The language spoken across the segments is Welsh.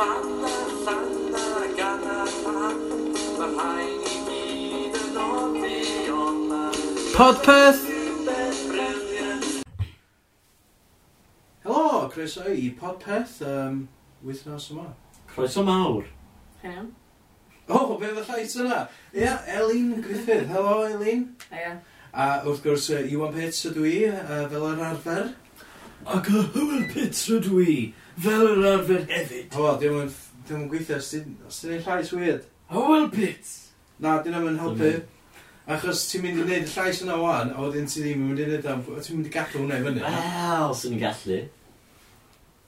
fanna, fanna, gana, fan Mae'r rhain i gyd yn odi ona Podpeth! Helo, croeso i Podpeth um, wythnos yma. Croeso mawr. Heno. O, oh, be oedd y llais yna? Ie, yeah, Elin Griffith. Helo, Elin. Ia. A wrth gwrs, uh, Iwan Pits ydw i, uh, fel yr arfer. Ac y Hywel Pits ydw i fel yr arfer hefyd. O, dim yn dim yn gweithio os ti'n ei llais weird. O, wel bit. Na, dyn nhw'n helpu. Achos ti'n mynd i wneud y llais yna o'n, a wedyn ti ddim yn mynd i wneud am... Ti'n mynd i gadw hwnna i fyny. Wel, sy'n gallu.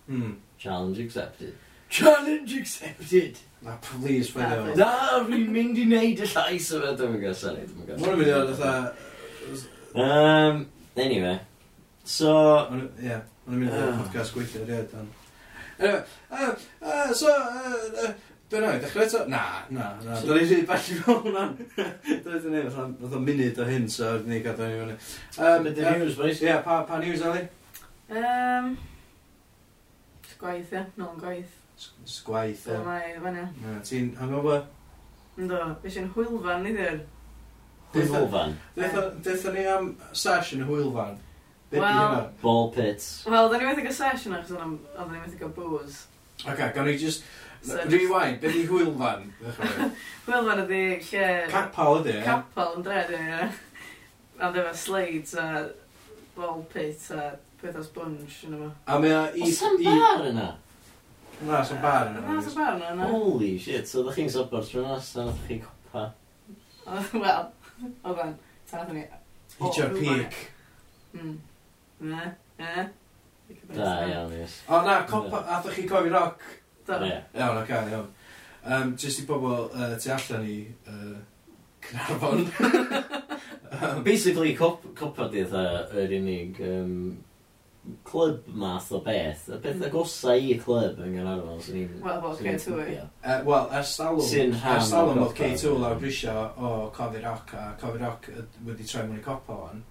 Hmm. Challenge accepted. Challenge accepted. Na, please, fe ddeo. Na, fi'n mynd i wneud y llais o fe, dwi'n gwybod, sorry, dwi'n mynd gwybod. Mwna mynd i oed, eitha... Um, anyway. So... Ie, yeah, mwna mynd i oed ah. podcast gweithio, rhaid, dan. Anyway, uh, uh, so, uh, uh, Dwi'n rhaid, dechrau eto? Na, na, na. Dwi'n rhaid i'n bell i fewn hwnna'n. Dwi'n rhaid i'n neud, fath o munud o hyn, so dwi'n rhaid gadael ni fyny. Um, Mynd i'r news, boys. Ie, yeah, pa, pa news, Ali? Um, sgwaith, ie. No, yn gwaith. Sgwaith, ie. Mae, i, fan ie. Ti'n hangover? Ynddo, beth sy'n hwylfan, ni ddir. Hwylfan? Dweitha ni am session hwylfan. Wel- Ball pits. Wel, da ni wedi cael session achos oedden oedden ni wedi cael booze. Oce, gawn ni just... So just- Rewind, beth i hwylfan? Wel, fan ydi lle... Capal ydi, ie? Capel yn dred i, ie. Ond efo slides a ball pit a pethau sponge yn efo. A mae o i... Oes am i- bar yna? Na, sy'n bar yna. Na, sy'n bar yna, na. Holy shit, so ddech chi'n sobor trwy'n nas, a ddech chi copa. Ond, Wel, oedden, tath ni. O, HRP. rhywfaint. Mm. Na, na. Da, iawn, yes. O, na, copa, athoch chi cofi roc? Da. Iawn, oce, iawn. Um, just i bobl uh, tu allan i uh, Cynarfon. um, Basically, cop, copa di yr unig um, clyb math o beth. Y beth agosa i clyb yn Gaernarfon, sy'n ni'n... Wel, fel K2. Uh, Wel, ers dalwm, ers dalwm oedd K2 lawr brisio o Cofi Roc, a Cofi Roc wedi troi mwyn i copa o'n.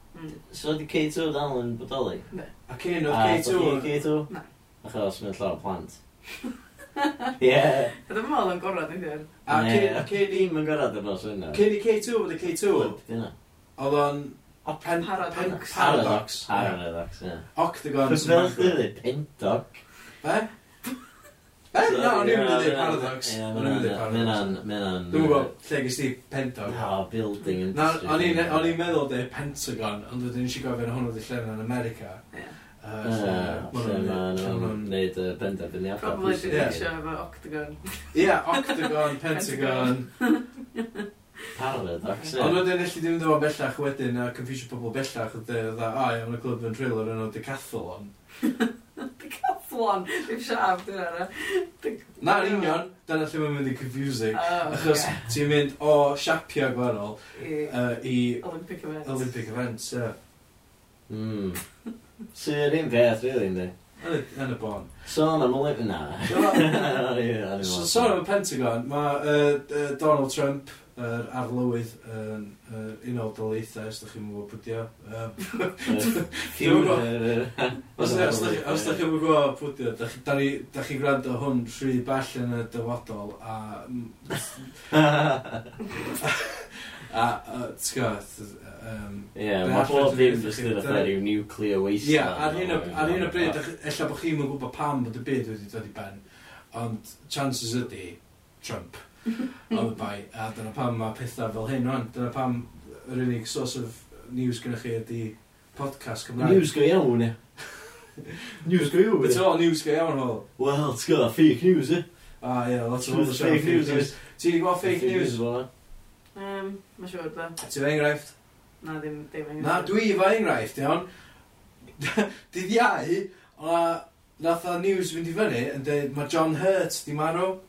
So ydy K2 dal yn bodoli? Ne. A cyn o'r K2? A K2? Ne. Achos mae'n llawer plant. Ie. Ydym yn meddwl yn gorau, dwi'n dweud. A cyn i... yn gorau dyn nhw'n yna. Cyn i K2 oedd y K2? Dyna. Oedd o'n... O, pen, paradox. Paradox. Paradox, ie. Octagon. Fes fel chdi, pentog. Be? Eh, na, o'n i'n mynd i ddweud paradox. O'n i'n mynd i paradox. Mae'n... an... Dwi'n gwybod, lle gys ti pentog. Na, building industry. Na, o'n i'n meddwl de Pentagon, ond wedyn eisiau gofyn hwnnw di llewn yn America. Lle ma'n neud y bendaf yn iawn. Probably dwi'n eisiau efo octagon. Ie, octagon, pentagon. Paradox, ie. Ond wedyn eich ddim ddim yn bellach wedyn a confusio pobl bellach. oedd Dda, a, iawn, y clwb yn trailer yn o Decathlon. Decathlon. Dwi'n siarad dwi'n ara. Na'r union, dyna lle mae'n mynd i confusing. Oh, achos yeah. ti'n mynd o siapio gwahanol i, uh, i Olympic events. Olympic events, ie. Yeah. Mm. so, un peth, really, ynddi? Yn y bon. So, am Olympic... Na. So, sôn am y Pentagon, mae uh, uh, Donald Trump yr arlywydd yn uh, unol daleitha, os ydych chi'n mwyn gwybod pwdi o. Os da chi'n mwyn gwybod pwdi o, da chi'n gwrando hwn rhy bell yn y dyfodol a... A, a ti'n gwybod, Ie, mae bob ddim jyst yn ythaf rhyw nuclear waste. Ie, ar un o bryd, ella bod chi'n mwyn gwybod pam bod y byd wedi dod i ben, ond chances ydy Trump. Mhm. Oedd y bai, A dyna pam mae pethau fel hyn o'n. Dyna pam yr unig source of news gyda chi ydy podcast Cymraeg. News go iawn, ie. News go iawn, ie. It's all news go iawn, hol. Wel, ti'n gwybod, fake news, ie. Ah, ie, lot of other fake news. Ti'n gwybod fake news? Um, Mae'n siŵr, da. Ti'n enghraifft? Na, ddim, ddim enghraifft. Na, dwi fo enghraifft, iawn. Dydd iau, a nath o news fynd i fyny yn dweud mae John Hurt di marw.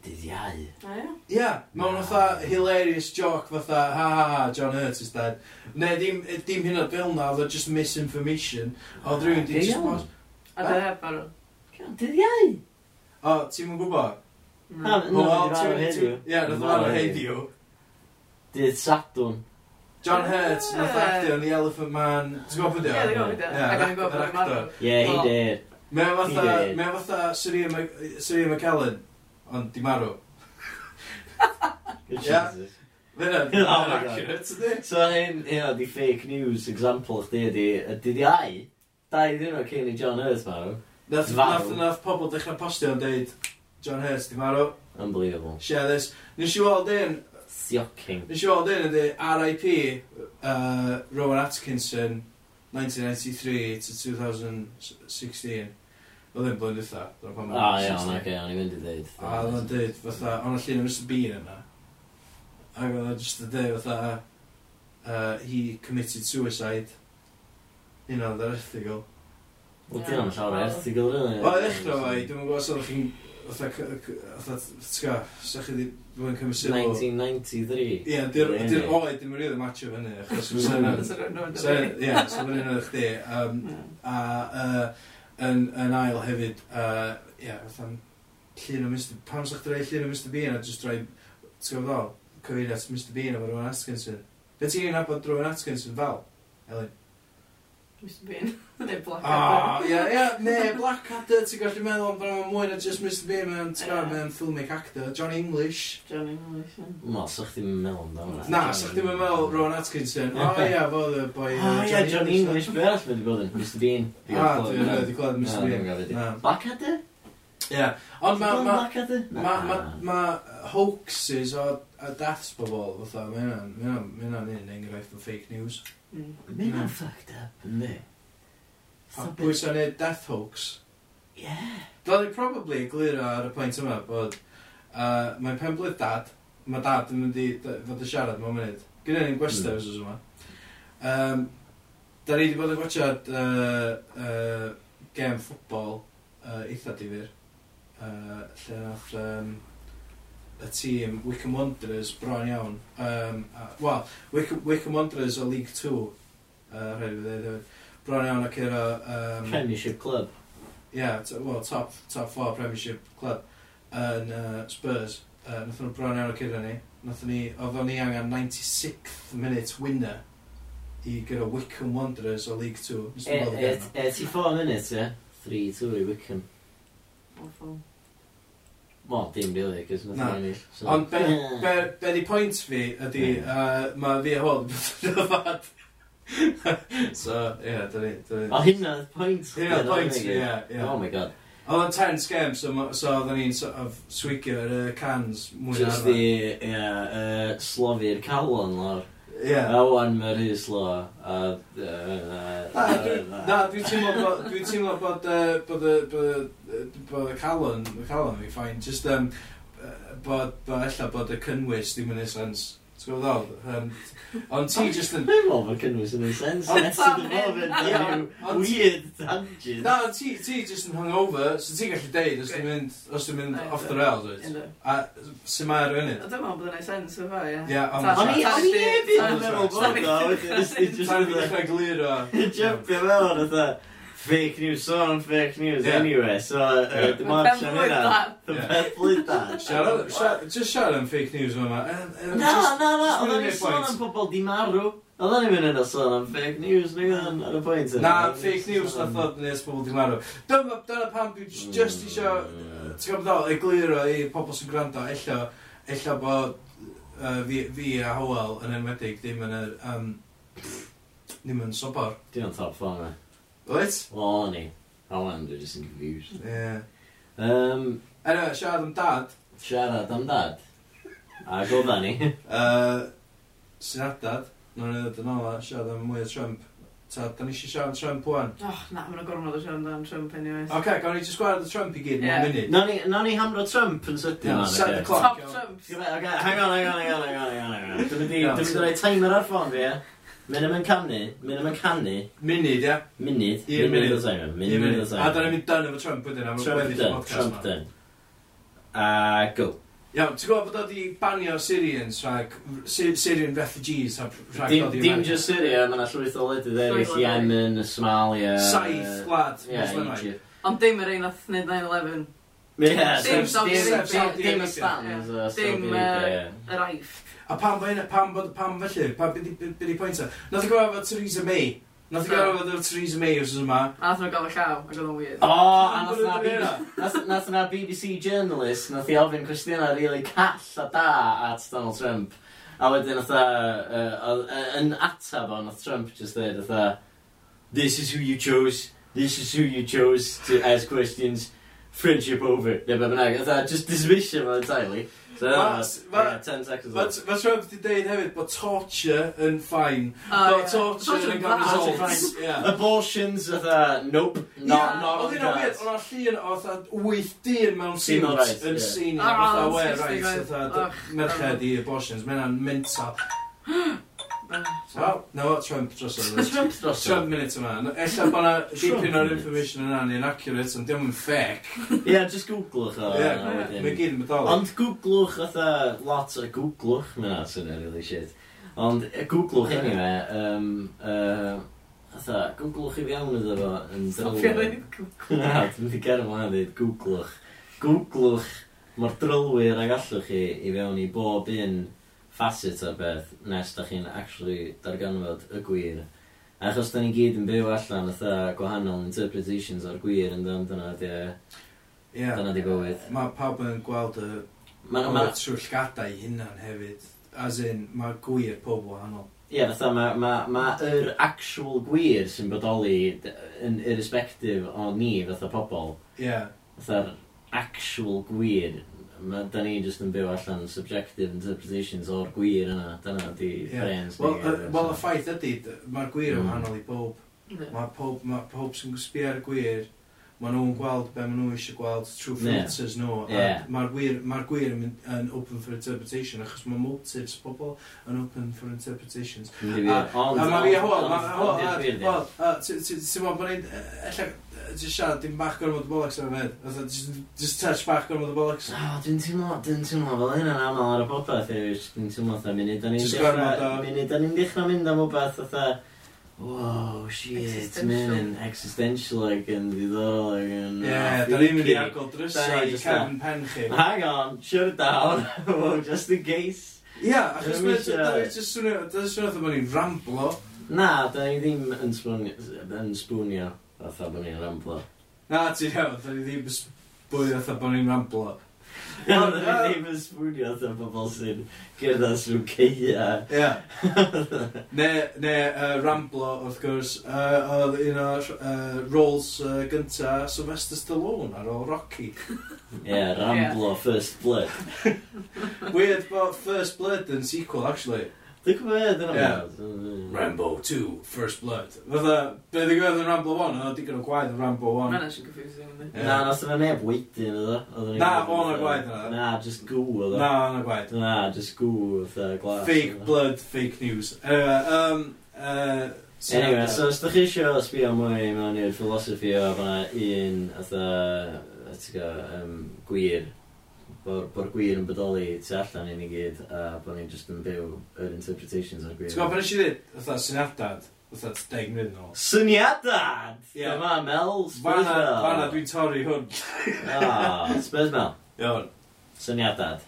Dydd iau. A ia? Ia, mewn fatha hilarious joke fatha, ha ha ha, John Hurt is dead. Ne, dim, dim hyn o fel na, oedd o just misinformation. Oedd rhywun di just pos... A dy heb ar... o. Dydd iau? O, ti'n mwyn gwybod? Mm. Ha, Wel, ti'n... Ie, nath o'n ar heddiw. Dydd Sadwn. John Hurt, ah. nath actio yn The Elephant Man. Ti'n gwybod pwy di fydeo? Ie, dwi'n gwybod fydeo. Ac yn gwybod fydeo. Ie, he did. Mae'n fatha, mae fatha Saria McKellen ond di marw. Ia? Dyna'n oh accurate, ydy? So hyn, hyn di fake news example chdi ydi, ydi di ai, dau ddyn nhw cyn i John Hurst marw. Nath, nath, nath pobl dechrau postio yn deud, John Hurst di marw. Unbelievable. Share this. Nes i weld un... Siocking. Nes i weld un ydi R.I.P. Uh, Rowan Atkinson, 1993 to 2016. Oedd e'n blwyddyn dda. O iawn, oce, o'n i'n mynd i ddeud. A oedd e'n dweud, fatha, ond y llun yn Mr Bean yna. Ac oedd e'n just yn dweud, fatha, uh, he committed suicide. Un oedd o'n erthigol. Wel, di o'n llawer erthigol, rili. O, ddechrau fai, dwi'n gwybod os oedd chi'n... Fatha, tga, sa'ch chi dwi'n cymryd sylw... 1993. Ie, di'r oed ddim yn rili matcho fyny, achos... Sa'n rhan o'n chdi. A, yn, yn ail hefyd, uh, ia, yeah, fatha'n llun o Mr... Pam sa'ch droi llun o Mr Bean a just droi, ti'n gwybod ddol, cyfeiriad Mr Bean efo Rowan Atkinson. Be ti'n gwneud nabod Rowan Atkinson fel, Elin? Mr Bean. Neu Blackadder. Ah, ie, ie, ne, Blackadder, ti'n gallu meddwl bod yma mwy na just Mr Bean, mae'n tgar, mae'n ffilmic actor, John English. John English, ie. Wel, sa'ch ti'n yn meddwl amdano. Na, sa'ch ti'n meddwl Rowan Atkinson. O ie, fodd y boi O, uh, ie, John English, be arall wedi bod yn Mr Bean. Ah, dwi'n gweld Mr Bean. Blackadder? Ie, ond ma... Blackadder? ma... Ma... Ma hoaxes o, o deaths bobl, fatha, mae hynna'n ma hynna, ma hynna un enghraifft o fake news. Mm. Mae hynna'n mm. fucked up, ynddi? A pwy sy'n neud death hoax? Yeah. Dal i probably glir ar y pwynt yma bod uh, mae'n penblwydd dad, mae dad yn mynd i fod yn siarad mewn munud. Gynna ni'n gwestiwn mm. yma. Um, da ni wedi bod yn gwachod uh, uh, gem ffwbol uh, eitha difyr. Uh, lle nath um, y tîm Wickham Wanderers bron iawn. Um, Wel, Wickham, Wickham Wanderers o League 2, uh, rhaid i ddweud, bron iawn ac i'r... Um, Premiership Club. Ie, yeah, well, top, top 4 Premiership Club yn uh, Spurs. Uh, Nathon nhw bron iawn o cyrra ni. Nathon ni, oedden ni angen 96th minute winner i gyda Wickham Wanderers o League 2. 84 e, e, e, minutes, ie? 3-2 i Wickham. Awful. Wel, dim really, cos nath Na. o'n ennill. so- Ond be, be, be di pwynt fi ydy, uh, mae fi a hwn yn rhyfad. So, ie, yeah, da ni... da ni- O, hynna, oedd pwynt. chdi, Hynna oedd pwynt fi, hynny. ie, ie. Oh my god. Oedd o'n tense game, so, ma- so oedden ni'n sort of swigio'r uh, cans mwy Just arfer. the, ie, uh, slofi'r calon lawr. Ie. A wan mae'r rhys lo. A... Na, dwi'n teimlo bod... Dwi'n teimlo bod... Bod y... Bod y Calon... Y Calon fi ffain. Just... Um, bod... Bod ella bod y cynnwys ddim yn ei sens. Ti'n gwybod ddod? Ond ti just yn... Mae'n meddwl bod cynnwys yn ei sens. Ond ti'n meddwl weird tangent. Na, ti, ti just yn hungover, so ti'n gallu deud os ti'n mynd, os ti'n mynd off the rails, oed. A sy'n mae ar fynydd? Dwi'n meddwl bod yn ei sens o fa, ie. Ie, ond... O'n i hefyd yn meddwl bod o, wedyn. Ti'n meddwl bod o'n eich glir o. Jumpio mewn, oedd fake news, sôn am fake news yeah. anyway, so uh, dim ond siarad hynna. Fy peth Just siarad am fake news yma. Na, na, na, oedd ni'n sôn am pobl di marw. Oedd ni'n mynd yn sôn am fake news, neu gan ar y pwynt yna. Na, fake news na thod nes pobl di marw. Dyma, Dyna pam dwi just hmm. isio, ti'n gwybod, ddol, egluro i pobl sy'n gwrando, ella, ella bod fi a Howell yn enwedig ddim yn yr, ddim yn sobor. Di o'n top form, e. Wyt? O, ni. Alan, dwi'n just yn confused. Ie. Um, Anyway, siarad am dad. siarad am dad. A gofda ni. Uh, Syniadad. Nw'n ei ddod yn ola, siarad am mwy o Trump. Ta, da ni eisiau siarad am Trump wan. Och, na, mae'n gormod o siarad am Trump anyway. Oce, okay, gawn ni just gwared y Trump i gyd mewn Ie. munud. Na ni, na ni hamro Trump yn sydyn. Iawn, set the clock. Top Trump. Hang on, hang on, hang on, hang on, hang on, hang on. Dwi'n mynd i Iawn. roi timer ar ffôn fi, ie? Mynd am yn canu, mynd am yn canu. Munud, ia? Munud. Un munud. o Simon, Un Munud o munud. A da ni'n mynd dan efo Trump wedyn am Trump weddill y done, podcast Trump 'ma. done. A go. Iawn, ti'n gwybod bod o wedi banio Syrians rhag, Sy- Syrian refugees a rhag Dim, dod i dim America? just Syria, mae yna llwyth o ledydd eraill, Llwyth o ledydd. Yemen, Somalia... Saith gwlad Ie, Muslimaic. Egypt. Ond dim yr un oedd wneud 9-11, Ie, Dim Saudi Arabia. Dim Dim Saudi Arabia. Dim Ystan. Dim, Dim, Dim, Dim, Dim, yr aif. A pam fe hynna, pam bod, pam felly, pam byd i pwynt o. Nath i gofio efo Theresa May. Nath i gofio efo Theresa May os yma. A nath nhw'n gofio llaw, ac oedd o'n weird. O, a nath na, BBC, nath na BBC journalist, nath i ofyn cwestiynau really call a da at Donald Trump. A wedyn nath uh, uh, yn atab o, nath Trump just dweud, nath uh, This is who you chose, this is who you chose to ask questions, friendship over, neu be bynnag, a e just dismissio fo entirely. So, ma, ma, yeah, 10 seconds left. ma, Trump wedi deud hefyd bod torture yn fine. Uh, bod torture yn cael results. Abortions, fatha, e, nope. not, yeah. no, Oedd hynna weird, ond llun o fatha 8 dyn mewn suits yn senior, fatha, we, right, fatha, merched i abortions, mae hynna'n mental. Wel, na fo, Trump drosodd. Trump drosodd? Trump minute yma. Ella bod na dipyn o'r information yna ni'n accurate, ond diolch yn fake. Ie, just googlwch o. Ie, mae gyd yn meddwl. Ond googlwch otha, lot o googlwch, mae'n at yna, really shit. Ond googlwch hynny me, um, uh, otha, googlwch i fiawn iddo fo yn drylwyr. Na, dwi'n mynd i gerdd mlaen dweud googlwch. Googlwch, mae'r drylwyr ag allwch chi i fewn i bob un facet o'r beth nes da chi'n actually darganfod y gwir. Achos da ni gyd yn byw allan oedd gwahanol interpretations o'r gwir yn dyn dyna di... Yeah. Dyna di bywyd. Mae pawb yn gweld y... Ma, ma... trwy llgadau hunan hefyd. As in, mae gwir pob wahanol. Ie, yeah, fatha mae ma, ma yr actual gwir sy'n bodoli yn irrespective o ni fatha pobl. Ie. Yeah. Fatha'r actual gwir Ma, da ni jyst yn byw allan subjective interpretations o'r gwir yna. Dyna di yeah. brains ni. Wel, y ffaith ydy, mae'r gwir yn mm. wahanol i bob. Yeah. Mae pob, ma pob sy'n sbio ar y gwir maen nhw'n gweld be maen nhw eisiau gweld trwy filters yeah. nhw. Yeah. Mae'r gwir, ma gwir yn, yn open for interpretation, achos mae motives pobl yn open for interpretations. A mae fi hwn, ti'n meddwl bod ni'n, e, ella, e, jyst siarad, dim bach gormod o bollocks am fed. Just touch bach gormod o bollocks. O, dwi'n teimlo, dwi'n teimlo fel hyn yn aml ar y popeth, dwi'n teimlo, dwi'n teimlo, dwi'n teimlo, dwi'n teimlo, dwi'n teimlo, dwi'n teimlo, dwi'n teimlo, dwi'n teimlo, dwi'n teimlo, dwi'n teimlo, wow, shit, man, yn existential ac yn ddiddorol ac yn... Ie, da ni'n mynd i agol drysau i cefn pen chi. Hang on, shut it down, well, just in case. Ie, achos mae'n just swnio, da ni'n swnio bod ni'n ramblo. Na, da ni ddim yn sbwnio, yn sbwnio, fatha bod ni'n ramblo. Na, ti'n iawn, da ni ddim yn sbwnio fatha bod ni'n ramblo. Ond fi ddim yn sbwnio oedd bobl sy'n gyrra sy'n ceia. Ie. Ne, ne uh, Ramblo, wrth gwrs, uh, oedd un o'r uh, roles uh, gynta Sylvester Stallone ar ôl Rocky. Ie, yeah, Ramblo, yeah. First Blood. Weird bod First Blood yn sequel, actually. Dwi'n gwybod beth yna. Rambo 2, First Blood. Fatha, be dwi'n gwybod yn Rambo 1, oedd digon o gwaith yn Rambo 1. Mae'n eisiau confusing yna. Na, nath yna neb weidyn ydw. Na, o'n y gwaith yna. Na, just gw ydw. Na, o'n y gwaith. Na, just gw yna glas. Fake blood, fake news. Anyway, um, uh, anyway, so os ydych chi eisiau sbio mwy mewn i'r philosophy o fanna un, atha, um, gwir, Bo'r bo gwir yn bodoli tu allan i ni gyd, a bod ni'n just yn byw yr interpretations o'r gwir. T'w gwybod beth pan eisiau dweud, fatha syniadad, fatha 10 mlynedd nôl. Syniadad! Yeah. Dyma Mel Spurs Mel. Fana dwi'n torri hwn. Ah, Spurs Mel. Iawn. Syniadad.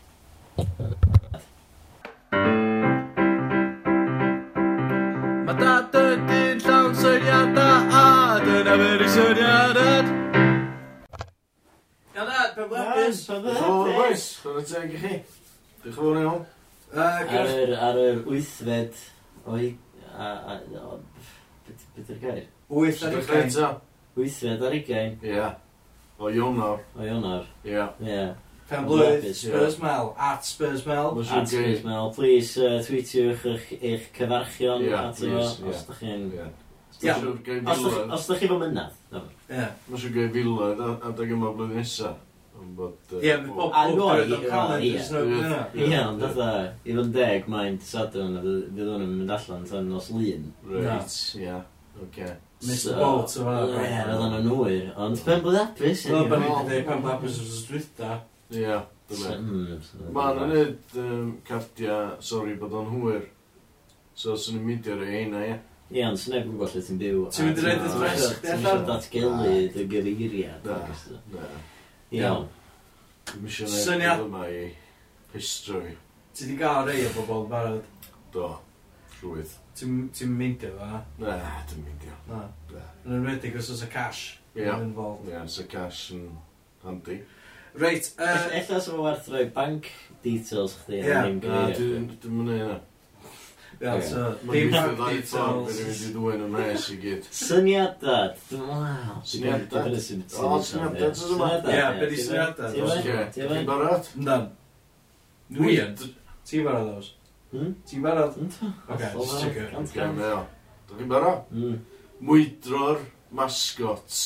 webus! Diolch yn fawr boys, chwarae teg i chi. Diolch yn fawr iawn. Ar yr, ar yr wythfed o'i... Beth yw'r gair? Wyth ar ugain. Wythfed ar ugain. Ie. O Ionor. O Ionor. Ie. Ie. Pen blwydd, Spurs Mel, at Spurs Mel. At Spurs Mel. Please, uh, tweetiwch eich, eich cyfarchion yeah, at efo, os da chi'n... Os da chi fo mynydd. Ie. Mae'n siŵr gael filoedd adeg yma blwyddyn nesaf am bod... Ie, bob gwrdd o'n cael ei ddysg. Ie, ond fatha, i fod yn deg, mae'n sadwn, fydd hwn yn mynd allan tan nos lun. Right, ie, oce. Mr. Bolt, o'n fawr. Ie, roedd o'n anwyr, ond pen bod apus. Wel, pen bod apus, pen bod apus o'r strwytha. Ie, dyna. Hmm, mae'n anid cardia, sori bod o'n hwyr. So, sy'n ni'n mynd i'r eina, ie. Ie, ond sy'n yn gwybod lle ti'n byw. Ti'n mynd i reid y ddress? Ti'n mynd i datgelu dy gyfeiriad. Na, na. Iawn. Syniad... yma i history. Ti di gael rei o bobl barod? Do, rwydd. Ti'n mynd efo? Na, dim mynd efo. Na. Yn enwedig os oes y cash. Ie, ie, os y cash yn handi. Reit. Uh... Ella o werth rhoi bank details chdi. Ie, dwi'n mynd efo. Ia, so... Dim details. Dwi'n mynd i ddwy'n y mes i gyd. Syniadad. Waw. Syniadad. O, syniadad. Syniadad. Ia, beth i syniadad. Ti'n barod? Yndan. Nwi yn. Ti'n barod, Ows? Ti'n barod? Oce, just checking. Oce, meo. Dwi'n barod? Mwydro'r mascots.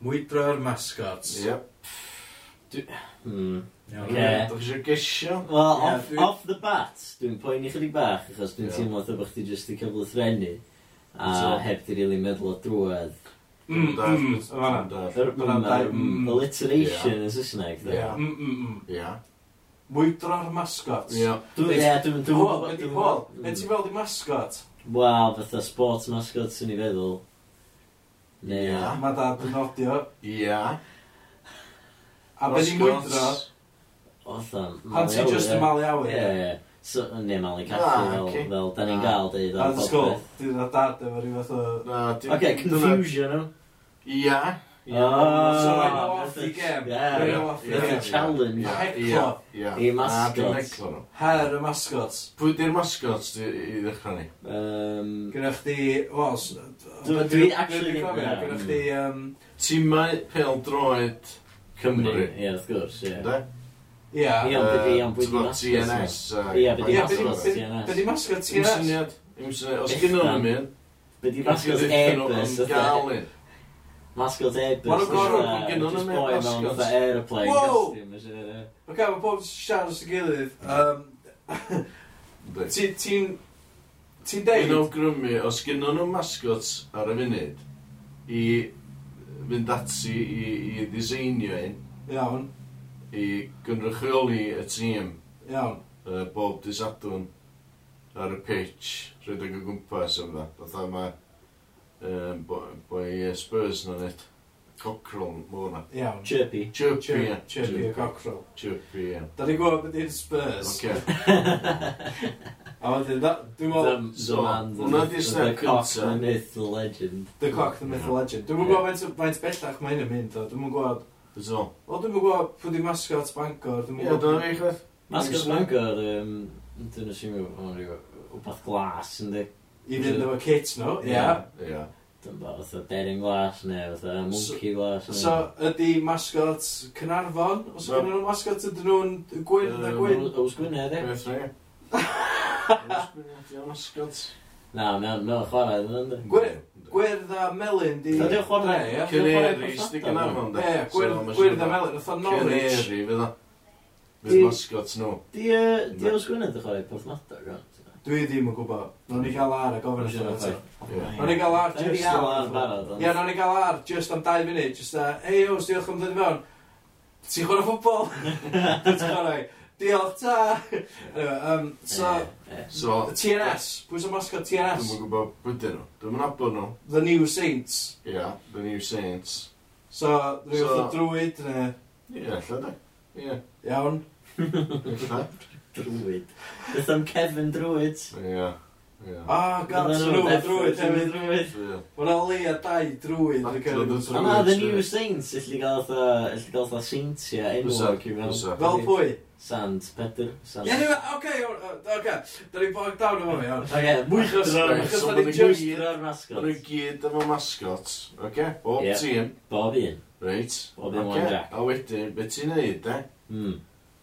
Mwydro'r mascots. Yep. Mm. Oce. Dwi'n eisiau gesio. Wel, Ie, off, dwi- off the bat, dwi'n poeni chydig bach, achos dwi'n Ie. teimlo fatha bod chdi jyst i cyflwythrenu, a So- heb di rili meddwl o drwedd. Mm, Da, mm, yn fan'na. da. Yr mm Ma'n dau mm. alliteration yn Saesneg, Ie. dwi. Mm, mm, mm. Ia. Mwydro'r masgot. Ia. Dwi'n Ie, dwi'n- dwi'n Paul, gwybod... dwi'n- Paul, mm. yn ti'n fel di mascot? Wel, fatha sports mascot sy'n i feddwl. Ie. Mae dad yn odio. Ia. A beth i mwydro... Otham. Pan ti just yn malu awyr. Ie, ie. So, ne, malu caffi fel, fel, da ni'n gael deud o'r popeth. A sgol, dwi'n dda dad efo rhyw fath o... Oce, confusion nhw. Ia. Oh, off the game. Yeah, challenge. Ia. Ia. I mascot. Her y mascots. Pwy di'r mascot i ddechrau ni? Um, Gynnwch chi, wel... Dwi'n actually... Gynnwch chi... Timau pel droed... Cymru. Ie, wrth gwrs, ie. Ynde? Ie, Ie, ond byddi- ond byddi masgos, TNS. Ie, uh, byddi Ie, be- masgos, be- TNS. Be di mascot Ti'n TNS? syniad? Dim syniad. Os gynnu nhw'n mynd, Be di mascot Airbus? ydw e? gael un. Mascot Airbus. Maen nhw'n gorfod bod e? gennyn nhw'n neud mascots. Boi mewn fatha aeroplane Wow! costume. a shit, ie. Ok, mae bob siarad sy'n gilydd. Yym, Yndi. ti- Ti'n... Ti'n Un deud? awgrymu, os gynnu nhw'n mascots ar y funud, i fynd ati i, i ddiseinio un. Iawn. I gynrychioli y tîm. Iawn. Uh, bob disadwn ar y pitch, rhedeg o gwmpas am dda. Fatha mae um, boi Spurs na net. Cockrell, mor na. Iawn. Chirpy. Chirpy, Chirpy, yeah. Chirpy, Chirpy, Chirpy, Chirpy, Chirpy, Chirpy, Chirpy, Chirpy, Chirpy, Chirpy, Chirpy, Chirpy, Chirpy, Chirpy, Chirpy, A wedyn, dwi'n meddwl... The man, the cock, the myth, the legend. The cock, the myth, the legend. Dwi'n meddwl faint faint bellach mae hyn yn mynd, dwi'n meddwl gwybod... Zo. O, dwi'n meddwl gwybod pwy di mascot Bangor, dwi'n meddwl... Ie, dwi'n meddwl eich Mascot Bangor, dwi'n asymio fod yn rhywbeth glas, yndi? I fynd efo kit nhw, ie. Ie. Dwi'n bod fatha bearing glas, neu fatha monkey glass. So, ydy mascot Cynarfon? Os ydyn nhw'n mascot, ydyn nhw'n gwyn, ydyn nhw'n gwyn? Oes gwyn, ydyn? Gwyn, ydyn mascot. Na, mae'n no, chwarae iddyn nhw'n. Gwyrdd a melyn di... Ydy o'n chwarae? Cyneri, stig yn arfon. E, gwyrdd a melyn, oedd o'n Norwich. Cyneri, fydd o. Fydd mascot nhw. Di o'n gwynedd y chwarae Porthnadog, o? Dwi ddim yn gwybod. Nog ni gael ar y gofyn y siarad eto. Nog ni gael ar just... Ie, nog ni gael ar just am 2 munud. Just a, hei, os diolch am ddod i fewn. Ti'n chwarae ffwbol? Dwi'n chwarae. Diolch, ta! Anyway, um, so, eh, eh. So, TNS, pwy sy'n mascot TNS? Dwi'n gwybod bwydyn nhw. Dwi'n mynd abod nhw. The New Saints. Ia, the new saints. So, rhyw So- so, drwyd, neu... Ie, lle da? Ia, Iawn. lle? Drwyd. Beth am Kevin Drwyd? Ie. Ia. Ah, gael trwy drwydd, hefyd drwydd. Mae'n oli leia dau drwydd. A na, the new saints, illi gael fatha saintia enwog i mewn. Fel pwy? Sand, Pedr, Sand. Ie, anyway, oce, oce, da ni'n bog down efo fi, iawn. Oce, mwychos ar mascot. Rwy'n gyd efo mascot, oce, bob tîm. Bob un. Reit. Bob un one jack. A wedyn, beth ti'n neud, de? Hmm.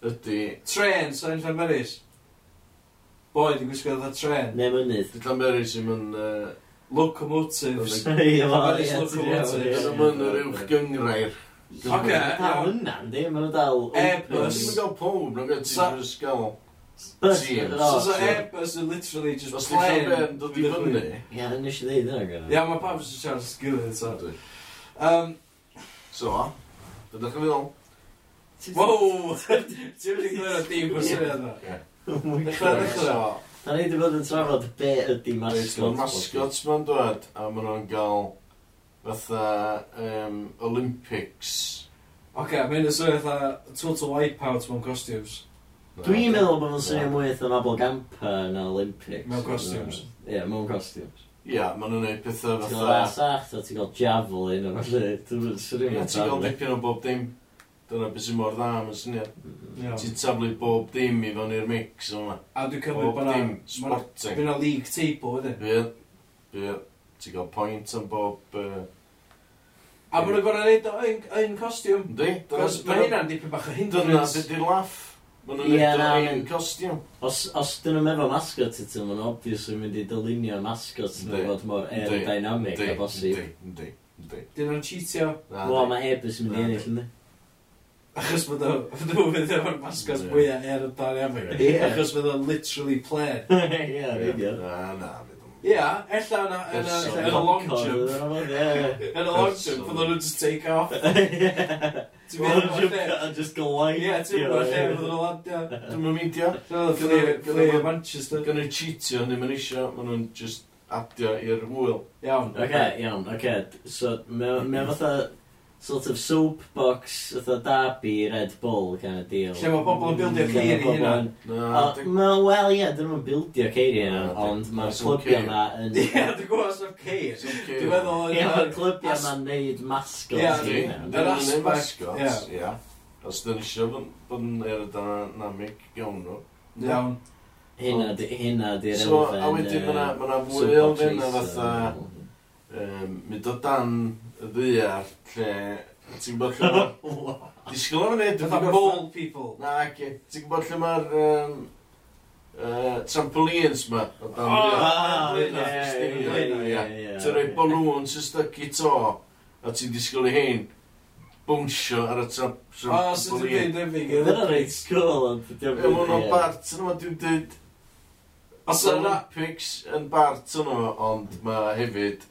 Ydy... Tren, yn Llanberis boi di gwisgo dda tren. Ne mynydd. Di Llanberis sy'n mynd... uh, locomotives. Llanberis locomotives. Yn ymwneud yr uwch gyngrair. Oce. Ah, iawn. hwnna, di? Mae'n dal... Airbus. Mae'n gael pob, mae'n gael ti'n ysgol. Bus. So, Airbus yn literally just Os plane. Os di dod i fyny. Ia, nes i ddeud yna gyda. Ia, mae pawb sy'n siarad sgilydd, so. Um, so, dydych chi'n feddwl? Wow! Ti'n mynd i gwneud o dim o yna. Oh dechrau ddechrau o. Da ni wedi bod yn trafod be ydy mascot. Mae mascots ma'n dod, a maen nhw'n gael fatha um, Olympics. Oce, okay, mae'n sôn fatha total wipeout mewn costumes. Dwi'n meddwl bod nhw'n swnio mwy eitha mabel gampa na Olympics. Mewn costumes. Ie, yeah, mewn costumes. Ie, yeah, maen nhw'n gwneud pethau fatha... Ti'n gael sach, ti'n gael javelin, o'n allu. Ti'n gael dipyn o bob dim Dyna beth sy'n mor dda am y syniad. Ti'n taflu bob dim i fewn i'r mix yma. A dwi'n cymryd bod na... sporting. Byna league table wedyn. Bydd. Bydd. Ti'n cael point am bob... Uh, A bod nhw'n gorau neud o'n costiwm. Di. Mae hynna'n dipyn bach o hindrance. Dyna beth laff. Mae nhw'n neud o'n costiwm. Os, os dyn nhw'n meddwl mascot i ti, mae'n obvious yn mynd i dylunio mascot yn fod mor aerodynamic a bosib. Di, di, di. Dyn nhw'n cheatio. Wel, mae heb ys mynd i ennill, ynddi? Achos bod nhw fydd efo'r masgas mwyaf er y dan iawn. Achos fydd o'n literally plain. Ie, rhaid Na, na. Ia, ella yn y long jump. Yn y long jump, fydden nhw'n just take off. Long jump a just go light. Ie, ti'n meddwl lle fydden nhw'n landio. Dwi'n mynd meidio. Gynnu Manchester. Gan Gynnu cheatio, ddim yn isio. Maen nhw'n just adio i'r wheel. Iawn. Oce, iawn, oce. So, mae fatha sort of soapbox, fatha Derby, Red Bull kind of deal. Lle mae pobl yn bildio ceir i hynna. Wel, ie, dyn nhw'n bildio ceiri i hynna, ond mae'r clybio yna yn... Ie, dwi'n gwybod os sef ceir. Dwi'n meddwl... Ie, mae'r clybio yma'n neud mascots. Ie, yr mascots. Ie. Os dyn eisiau bod yn aerodynamic iawn nhw. Iawn. Hynna di'r elfen... So, a wedyn mae yna fwy o elfen na fatha... Um, mynd o dan y ddiar, lle... Ti'n gwybod lle ma... Disgwyl o'n edrych yn gorffan... people. Na, ac ti'n gwybod lle mae'r... Um, uh, trampolines ma. O, ie, ie, ie. Ti'n rhoi balwn sy'n stygu to, a ti'n disgwyl i hyn bwnsio ar y ah, trampolin. O, sy'n dwi'n debyg. Dyna reit sgol, ond Ie, debyg. Ewa, o'n bart, yna dwi'n dweud... Os yna... Olympics yn bart yno, ond mae hefyd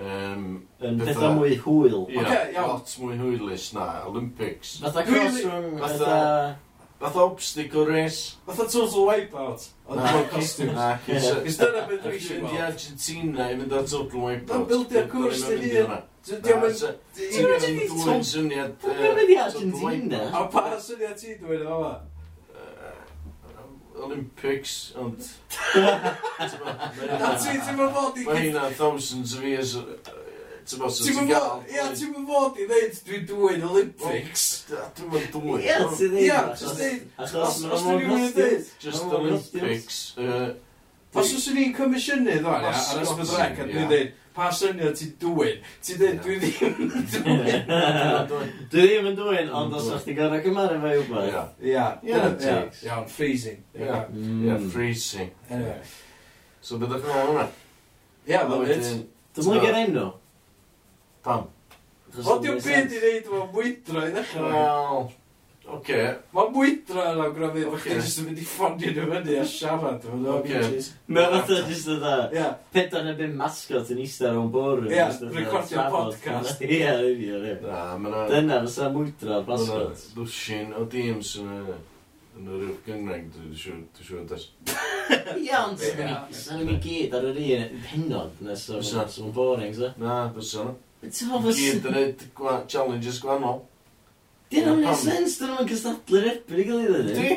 Um, yn pethau mwy hwyl. Ie, okay, iawn. lot mwy hwylus na Olympics. Fatha cross rhwng... Fatha... Fatha obstacle race. Fatha total wipeout. Ond mae'n costumes. Cys dyna beth dwi eisiau gweld. Argentina i fynd ar total wipeout. Dwi'n bildio cwrs dy hun. Ti'n mynd i ddwy syniad... Dwi'n mynd i Argentina. A pa syniad ti dwi'n mynd o? Olympics, ond... Na ti, ti'n mynd fod i... Mae hynna thousands of years... Ti'n mynd fod... Ia, ti'n mynd fod i ddeud dwi'n dwy'n Olympics. Dwi'n mynd dwy'n... Ia, ti'n ddeud. Ia, just ddeud. Os dwi'n mynd i ddeud. Just Olympics. Os oes ni'n comisiynu ddoen, ar ysbydd rec, a dwi'n dweud, pa syniad ti dwy'n? Ti dweud, dwi ddim yn dwy'n. Dwi ddim yn dwy'n, ond os o'ch ti gorau gymaru fe yw beth. Ia, iawn, freezing. Ia, mm. freezing. So bydd o'ch nôl hwnna? Ia, fel byd. Dwi'n mwyn gyda enw? Pam? Ond diw'n byd i ddeud o'n mwydro i ddechrau. Wel... Oce. Okay. Mae mwydra yn awgrymu, okay. chdi jyst yn mynd i ffonio nhw fyny a siarad. Okay. Mae fatha jyst yn dda, pedan yn byd mascot yn eistedd o'n bwrw. Ie, recordio podcast. Ie, ie, ie. Dyna, fysa mwydra o'r mascot. Lwsin o Deems yn yn yr uwch gyngreng, dwi'n siŵr, dwi'n siŵr, dwi'n Ie, ond sy'n ni gyd ar yr un penod, nes o'n boring, se? Na, fysa nhw. Gyd yn ei challenges gwannol. Di hynna'n mynd sens, dyn nhw'n cystadlu'r erbyn i gilydd yn Dwi?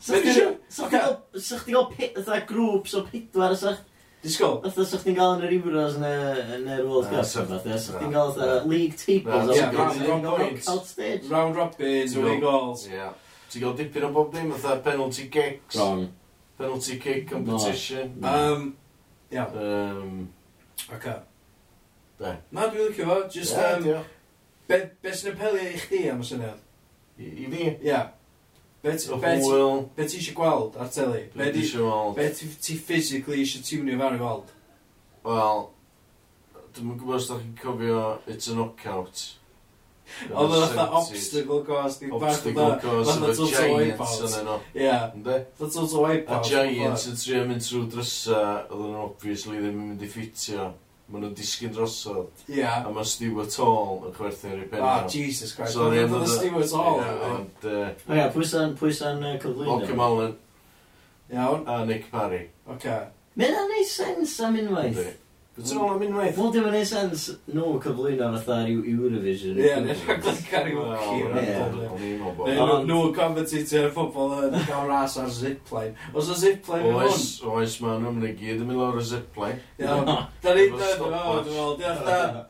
Sa di chdi- sa chdi gael- sa chdi gael pit- fatha grŵps o pedwar, sa Disgwyl. Fatha sa chdi'n gael yn yr Euros neu yn yr World Na, Cup sa- fatha, sa chdi'n gael fatha league tables Na, a sa ie, chdi'n round- gael round knockout points. stage. Round robin, Ti'n winning goals. Ie. Ti'n gael dipyn o bob dim, fatha penalty kicks, Wrong. penalty kick competition. Um, iawn, Um, oce. Be? Na, dwi'n licio fo, just, um, Be, be sy'n apelio i chdi am y syniad? I, i fi? Ia. Yeah. Be, ti- be, ti- hwyl, be ti eisiau gweld ar teli? Be be di eisiau weld. Be ti, ti physically eisiau tiwnio fan i weld? Wel, dwi'n gwybod os da chi'n cofio It's a Knockout. Oedd o'n fatha 70s. obstacle course, di bach o Obstacle da. course fatha of total giants wipeout. yn yno. Ie, Ynddi? the total wipeout. A giants yn trio mynd trwy drysa, oedd yn obviously ddim yn mynd i ffitio maen nhw'n disgyn drosodd. Yeah. A mae Stuart Hall yn chwerthu'n rhywbeth penna. Ah, Jesus Christ. Sorry, am oedd Stewart Hall. Ie, Ond... O ia, pwysa'n pwysa'n cyflwyno. Malcolm Allen. Iawn. A Nick Parry. Oce. Okay. Mae'n neud sens am unwaith. Ynddi. Ti'n ôl am unwaith? Wel, dim yn ei sens nhw cyflwyno fatha rhyw Eurovision. Ie, neu rhaglen karaoke. Ie, yn rhaglen Neu nhw commentator ar ffobl yn cael ras ar zipline. Os o zipline yn hwn? Oes, ma nhw'n mynd i gyd yn mynd lawr o zipline. Da ni, da meddwl, diolch da.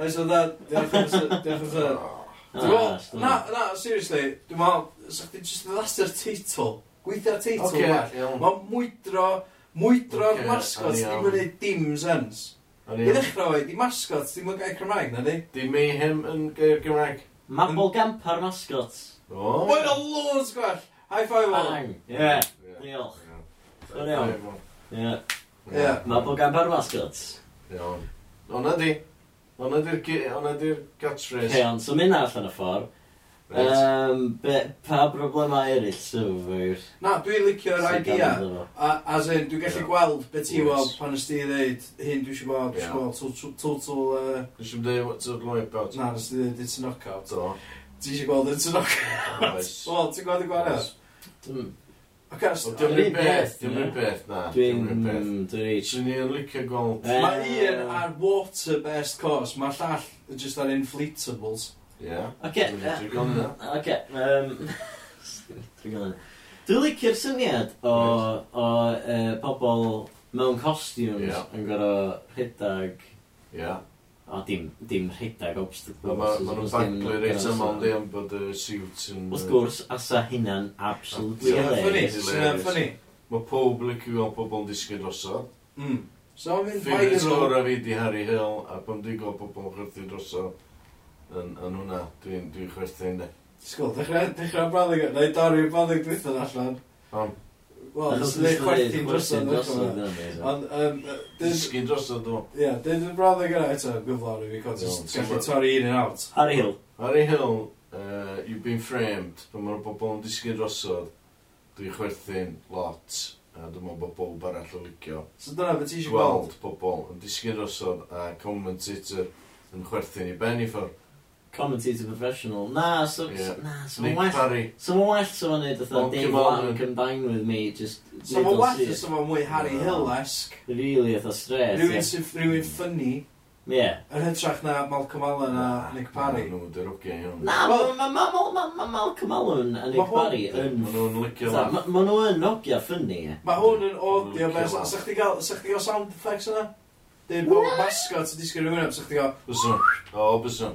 Oes o da, diolch o meddwl, ah, Na, na, seriously, dwi'n meddwl, sa'ch di just ddod at teitl. Gweithio'r teitl. Mae mwydro... Mwydro'r okay, mascot ddim yn gwneud dim sens. I ddechrau oed, di mascot ddim yn gair Cymraeg, na di? Di Mayhem yn gair Cymraeg. Mabel Gampar mascot. O. Mae'n o loads gwell. High five all. Bang. Ie. Diolch. Dwi'n iawn. Ie. Ie. Mabel Gampar mascot. Iawn. Ona di. Ona di'r catchphrase. Iawn, so mynd allan y ffordd. Um, be, pa broblemau eraill sy'n fawr? Na, dwi'n licio'r idea. A- As in, dwi'n gallu Ie. gweld beth ti Yes. weld pan ys i ddeud hyn dwi'n siŵr bod, Ie. dwi'n siŵr total... uh, Nes i'n dweud what's up like about? Na, nes i ddeud it's a knockout. Do. Ti eisiau gweld it's a knockout. Oh, Oes. O, ti'n gweld y gwahanol? Dwi'n... Ac as... Wel, Dwi'n Yr Dwi'n... un beth, beth, dwi'n ie. un beth, na. Dwi'n... Dwi'n un beth. Dwi'n reach. Swn i'n licio gweld... Ie. Mae un ar water-based course, mae'r llall just ar inflatables. Ie. Oce. Mm, oce. Dwi'n licio'r syniad o, o uh, pobl mewn costumes yeah. yn gorau rhedag... Yeah. O, dim, dim rhedag Ma, ma nhw'n baglu reit aml di am bod y suit yn... Wrth gwrs, asa hynna'n absolutely hilarious. Fyni, ffynnu. Mae pob licio gweld pobl yn disgyn drosodd. Mm. So, mae'n viral. Fy'n sgwr a fi di Harry Hill, a pan dwi'n gweld pobl yn chyrthu drosodd yn, yn hwnna, dwi'n dwi chwerthu'n de. Sgol, dechrau, dechrau braddig, neu dorri'r braddig dwi'n allan. Pam? Wel, nes i chwerthu'n drosodd. Ond, um, Sgin drosodd dwi'n. Ie, dyn dwi'n braddig yna eto, gyflawr i fi, contest, gallu torri un yn out. Harry Hill. Harry Hill, uh, you've been framed, pan mae'r bobl yn disgyn drosodd, dwi'n chwerthu'n lot. A dwi'n meddwl bod bob arall o licio. So dyna beth ti eisiau gweld? Gweld pobl yn disgyn drosodd, a commentator yn chwerthu'n i ben i ffwrdd commentator professional. Na, so... Yeah. Na, so ma'n Nick well... Parry. So ma'n well so ma'n neud fatha Monkey Dave Lang combined with me, just... So neud o'n ma'n well syth. ys yma mwy Harry Hill-esque. Really, fatha straight. Rhywun Ie. sy'n rhywun ffynnu Ie. yn hytrach na Malcolm Allen a Nick Parry. Nhw'n dyrwgio iawn. Na, Wel- ma- ma- ma- ma- ma- Malcolm Allen a Nick Ma' hwn- Parry yn... Ma' nhw'n licio Fatha, laugh. ma- Ma' nhw yn nogia ffynnu, ie. Mae hwn yn audio Ma'n best. A sa'ch ti gael sa'ch chdi gael sound effects yna? Dyn bod mascot yn disgyn rhywun am sa'ch ti gael... Byswn. O, byswn.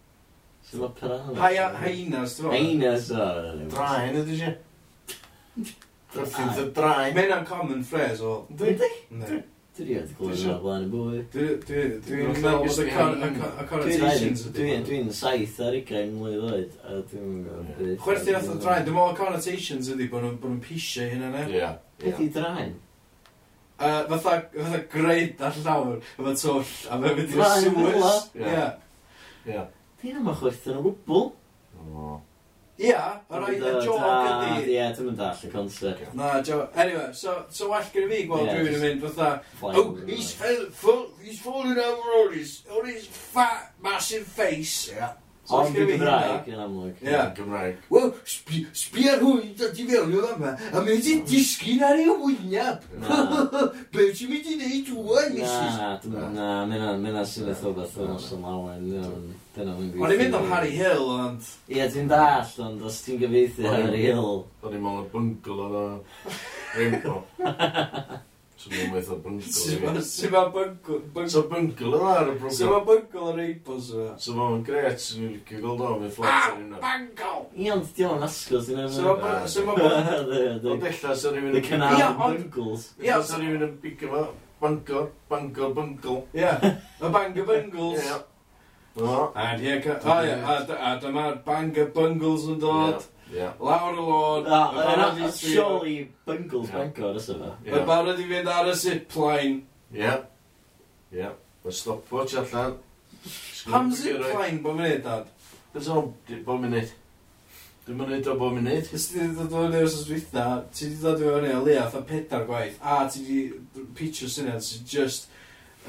Sy'n mae piranhas? Haia, Hainas, dwi'n meddwl. Hainas, o. Draen ydy si. Wrthi'n dy draen. Mae'n an common phrase o. Dwi? Dwi? Dwi wedi glwyd yna blaen y bwy. Dwi'n meddwl bod y connotations ydy. Dwi'n saith ar ugain mlynedd oed, a dwi'n gwybod beth. Chwerthu nath o draen, dwi'n meddwl y connotations ydy bod nhw'n pisio hynna ne. Ie. Beth i draen? Fatha greid ar llawr, efo twll, a fe'n mynd i'r sewers. Ie. Ie. Di yma chwerthin o gwbl. O. Ia, yr oedd y joc ydi. Ie, ti'n mynd all y concept. Na, jo. Anyway, so, so well gyda fi gweld yeah, rhywun yn mynd fatha, oh, oh, he's, fell, he's falling over on his, on his fat, massive face. Yeah. So Ond y Gymraeg yn amlwg. Ie, Gymraeg. Wel, sbi ar hwn, da ti fewn yw yma, a mi ti'n disgyn ar ei wyneb. Be ti'n mynd i wneud rwan, misis? Na, na, na, mynd ar sydd eithaf beth o'n os am awen. Dyna fi'n gweithio. O'n i'n mynd am Harry Hill, ond... Ie, ti'n dall, ond os ti'n gyfeithi Harry Hill... O'n i'n mynd ar bungalow o Rainbow. So mae'n meddwl bryngl. Sut mae bryngl? So bryngl yna ar y bryngl. So mae bryngl ar eipos yna. So mae'n gret sy'n licio gweld o'n mynd fflat ar yna. Ie, ond di o'n asgol sy'n yna. So mae bryngl. Ond ella sy'n rhywun yn... The canal of bryngls. Ia, sy'n rhywun yn big yma. Bangor, Bangor, Bangor. Ia, y Bangor Bungles. Ia. And here comes... O ia, a dyma'r Bangor Bungles yn dod. Yeah. Lawr y lôn. Na, surely Bungles yeah. Bangor ysyn fe. Yeah. Mae'n barod i fynd ar y zipline. Ie. Ie. Mae stopwatch allan. Pam zipline bod fi'n neud, dad? Beth o'n bo mi'n neud? Dwi'n mynd neud o bo mi'n neud. Ys ti wedi dod o'n ei os dwytha, ti wedi dod o'n ei o leaf a pedar gwaith, a ti wedi pitcher syniad sy'n just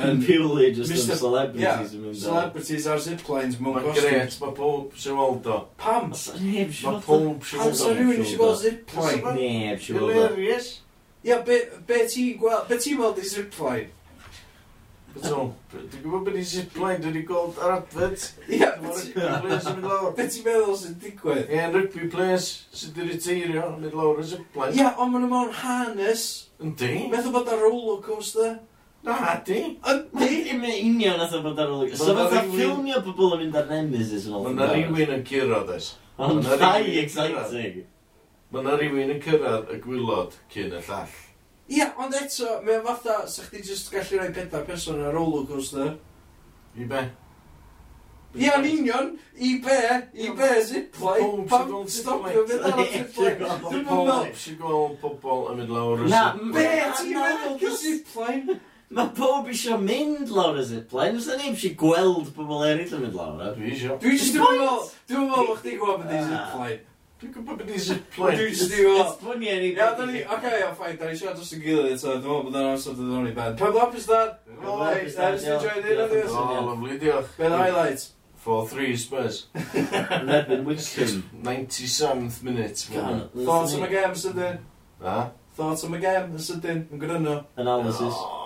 Yn purely just Mr. yn celebrities yn mynd Celebrities ar ziplines mewn Mae'n gret, mae pob sy'n weld o. Pam? Neb sy'n weld. Mae pob sy'n weld o. Pam sy'n rhywun sy'n gweld zipline? Neb sy'n weld o. Hilarious. Ia, be be ti'n gweld i zipline? Beto, dwi'n gwybod beth i zipline dwi'n gweld ar adfed. Ia, beth ti'n meddwl sy'n digwydd? Ie, rugby players sy'n dwi'n reteirio yn mynd lawr y zipline. Ia, ond maen nhw mewn harness. Yndi? Meddwl bod ar roller coaster. Na, di. Yndi. Dim union nath o bod ar ôl... So fath a ffilmio pobl yn mynd ar Nemesis yn ôl. Mae yna rhywun yn cyrraedd oes. Ond ddau exciting. Mae yna rhywun yn cyrraedd y gwylod cyn y llall. Ia, ond eto, mae'n fatha, sa chdi jyst gallu rhoi pedair person ar roller coaster. I be? Ia, yn union, i be, i be, zipline, pam stopio fydd ar y zipline. Dwi'n meddwl... Dwi'n meddwl pobl yn mynd lawr y zipline. Na, be, ti'n meddwl zipline? Mae pob eisiau mynd lawr y zipline, os da ni eisiau gweld pobl eraill yn mynd lawr. e. Dwi eh? eisiau. Ah. Dwi jyst ddim yn meddwl, dwi'n meddwl bod chdi'n gwybod beth i zipline. Dwi'n gwybod beth i zipline. Dwi jyst ddim yn meddwl. Esbonio ni. Ia, da ni, oce, ia, ffaith, da ni siarad dros y gilydd, eto. dwi'n meddwl bod yna'n amser dod o'n i ben. Pem lap is that? All right, I just enjoyed it, I think that's it. O, lovely, diolch. Ben highlights. 4-3 Spurs. Lebyn Wickham. 97th minute. God, Thoughts on the game, sydyn? Ha? Thoughts on the game, sydyn? Yn gwrando. Analysis. Oh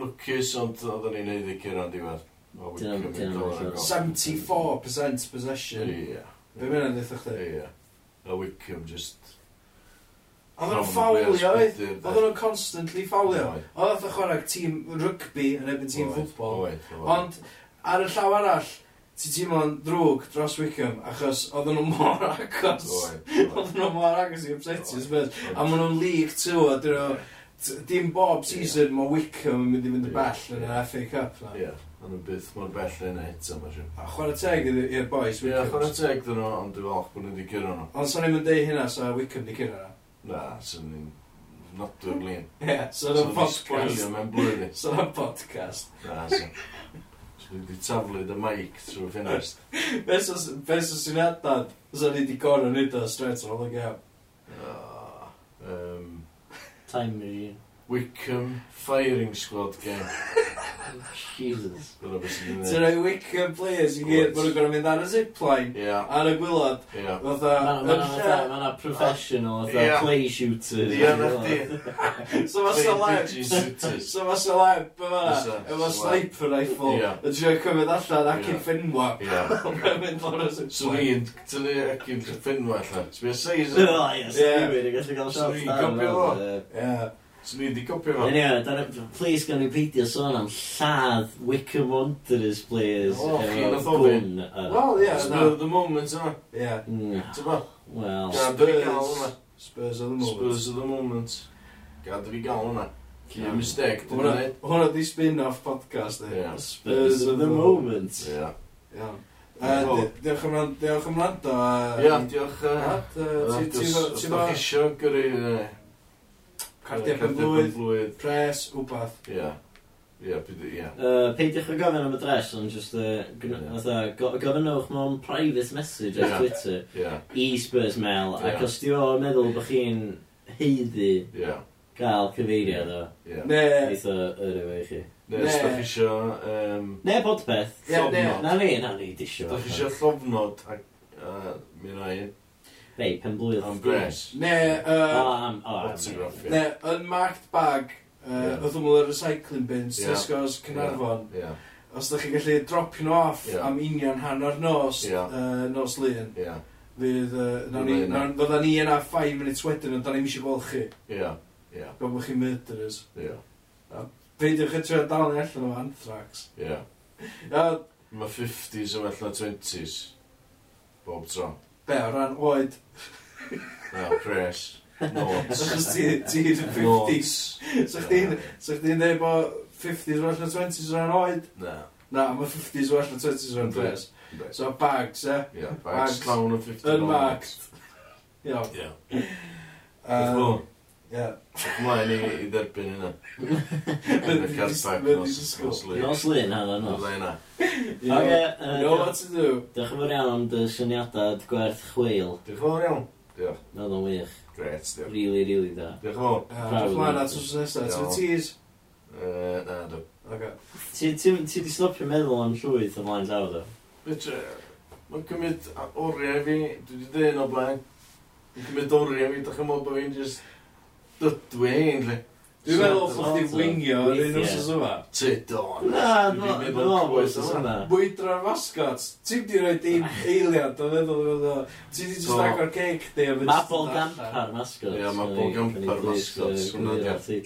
lwcus, ond oedden ni'n neud i cyrra'n diwedd. O, Dyna- wicked, dyna mynd o'r ma'n agor. 74% possession. Ie. Be mynd yn ddeth chdi? Ie. A Wickham just... Oedden nhw'n ffawlio, oedd? Oedden nhw'n constantly ffawlio. Oedd oedd chwarae tîm rygbi yn ebyn tîm ffwtbol. Ond ar y llaw arall, ti teimlo'n drwg dros Wickham, achos oedden nhw mor agos. Oedden nhw mor agos i upsetio Spurs. A maen nhw'n League 2, a dyn nhw dim bob season yeah. mae Wickham yn mynd i fynd y bell yn yr FA Cup na. Ie, ond yn byth mor bell yn et yma siw. A chwarae teg i'r boys Wickham. Ie, chwarae teg dyn nhw, ond dwi'n falch bod nhw wedi cyrra nhw. Ond sa'n i'n mynd deud hynna sa Wickham wedi cyrra? Na, sa'n i'n nodwyr lun. Ie, sa'n i'n podcast. Sa'n i'n podcast. Na, sa'n wedi taflu dy mic trwy ffinest. Beth sy'n adnod? Sa'n i wedi gorau nid o straight o'r gem. Oh. Time machine. Wickham Firing Squad game. Jesus. Dyna beth sy'n Ti'n rhoi Wickham players i gyd, bod nhw'n gorau mynd ar y zipline, yeah. ar y gwylod. Yeah. Fatha, yn lle... Professional, fatha yeah. clay shooters. Ie, na di. So mae celeb... So mae celeb yma, efo sniper rifle, yn trio cymryd allan ac yn ffenwa. Ie. So ni'n tynnu ac yn ffenwa allan. Sbi'r seis... Ie, sbi'r, gallu cael shot. Sbi'r, gopio fo. Ie. So i wedi copio fo. Anyway, dar, please gan i peidio sôn am lladd Wickham Wanderers, players. O, chi'n oedd o'n Wel, ie, the moment yma. Ie. Tyfa? Wel. Spurs. Spurs of the moment. Spurs of the moment. Gad fi gael hwnna. Cyn mistake, dwi'n gwneud. Hwna di spin-off podcast, e. Spurs of the moment. Ie. Iawn. Diolch am rand, diolch am rand o... Ia, diolch. Ti'n fawr eisiau gyrru... Cardia penblwydd, penblwydd, pres, wbath. Ie. Ie, byd, ie. Peidiwch o gofyn am y dres, ond just, uh, yeah. gofynwch mewn private message yeah. ar Twitter yeah. i Spurs Mail, yeah. ac os di o meddwl bod chi'n heiddi yeah. gael cyfeiriad o, yeah. ne... eitha yr efo i chi. Ne, os da chi isio... Um, ne, podpeth. beth. Yeah, ne. Na ni, na ni, disio. Da chi isio llofnod, ac uh, mi rai, Rei, pen blwydd. Am gres. Ne, uh, am... autograph. Ne, unmarked bag, uh, yeah. ymwyl ar recycling bins, yeah. Tesco's Cynarfon. Yeah. Yeah. Os da chi'n gallu dropio nhw off yeah. am union hanner nos, yeah. uh, nos lun, yeah. fydd, uh, fydda ni yna 5 minutes wedyn, ond da ni'n eisiau gweld chi. Ie, ie. Gwbl chi murderers. Ie. Peidiwch chi trwy'n dal ni allan o anthrax. Ie. Mae 50s yn well na 20s. Bob tro. Be, o ran oed? No, Chris. Achos ti'n 50s. So chdi'n dweud bod 50s well na 20s rhan oed? Na. Na, mae 50s well na 20s rhan Chris. So bags, e? Yeah, bags bags. llawn o 50s. Unmarked. Iawn. Iawn. Yeah. Mlaen i, i dderbyn yna. Yn y cartag nos ysgol. Nos lun hana nos. Mlaen na. Oce. Know what to do. Diolch yn fawr iawn am dy syniadad gwerth chweil. Diolch yn fawr iawn. Diolch. Nodd o'n wych. Gret, diolch. Really, really da. Diolch yn fawr. Diolch mlaen at wrth nesaf. Ti'n tees? Na, dw. Ti di stopio meddwl am llwyth o blaen llaw, dw? Fetr, mae'n cymryd oriau fi, dwi wedi dweud o blaen. Mae'n cymryd oriau fi, da chi'n meddwl bod fi'n just dydwy ein, lle. Dwi'n meddwl bod chdi wingio yr un wrth yma. Ty don. Na, dwi'n meddwl bod yna. Bwydra'r mascots. Ti'n di roi dim eiliad o feddwl bod o. Ti di just agor cake di. Mabel Gampar mascots. Ia, Mabel Gampar mascots.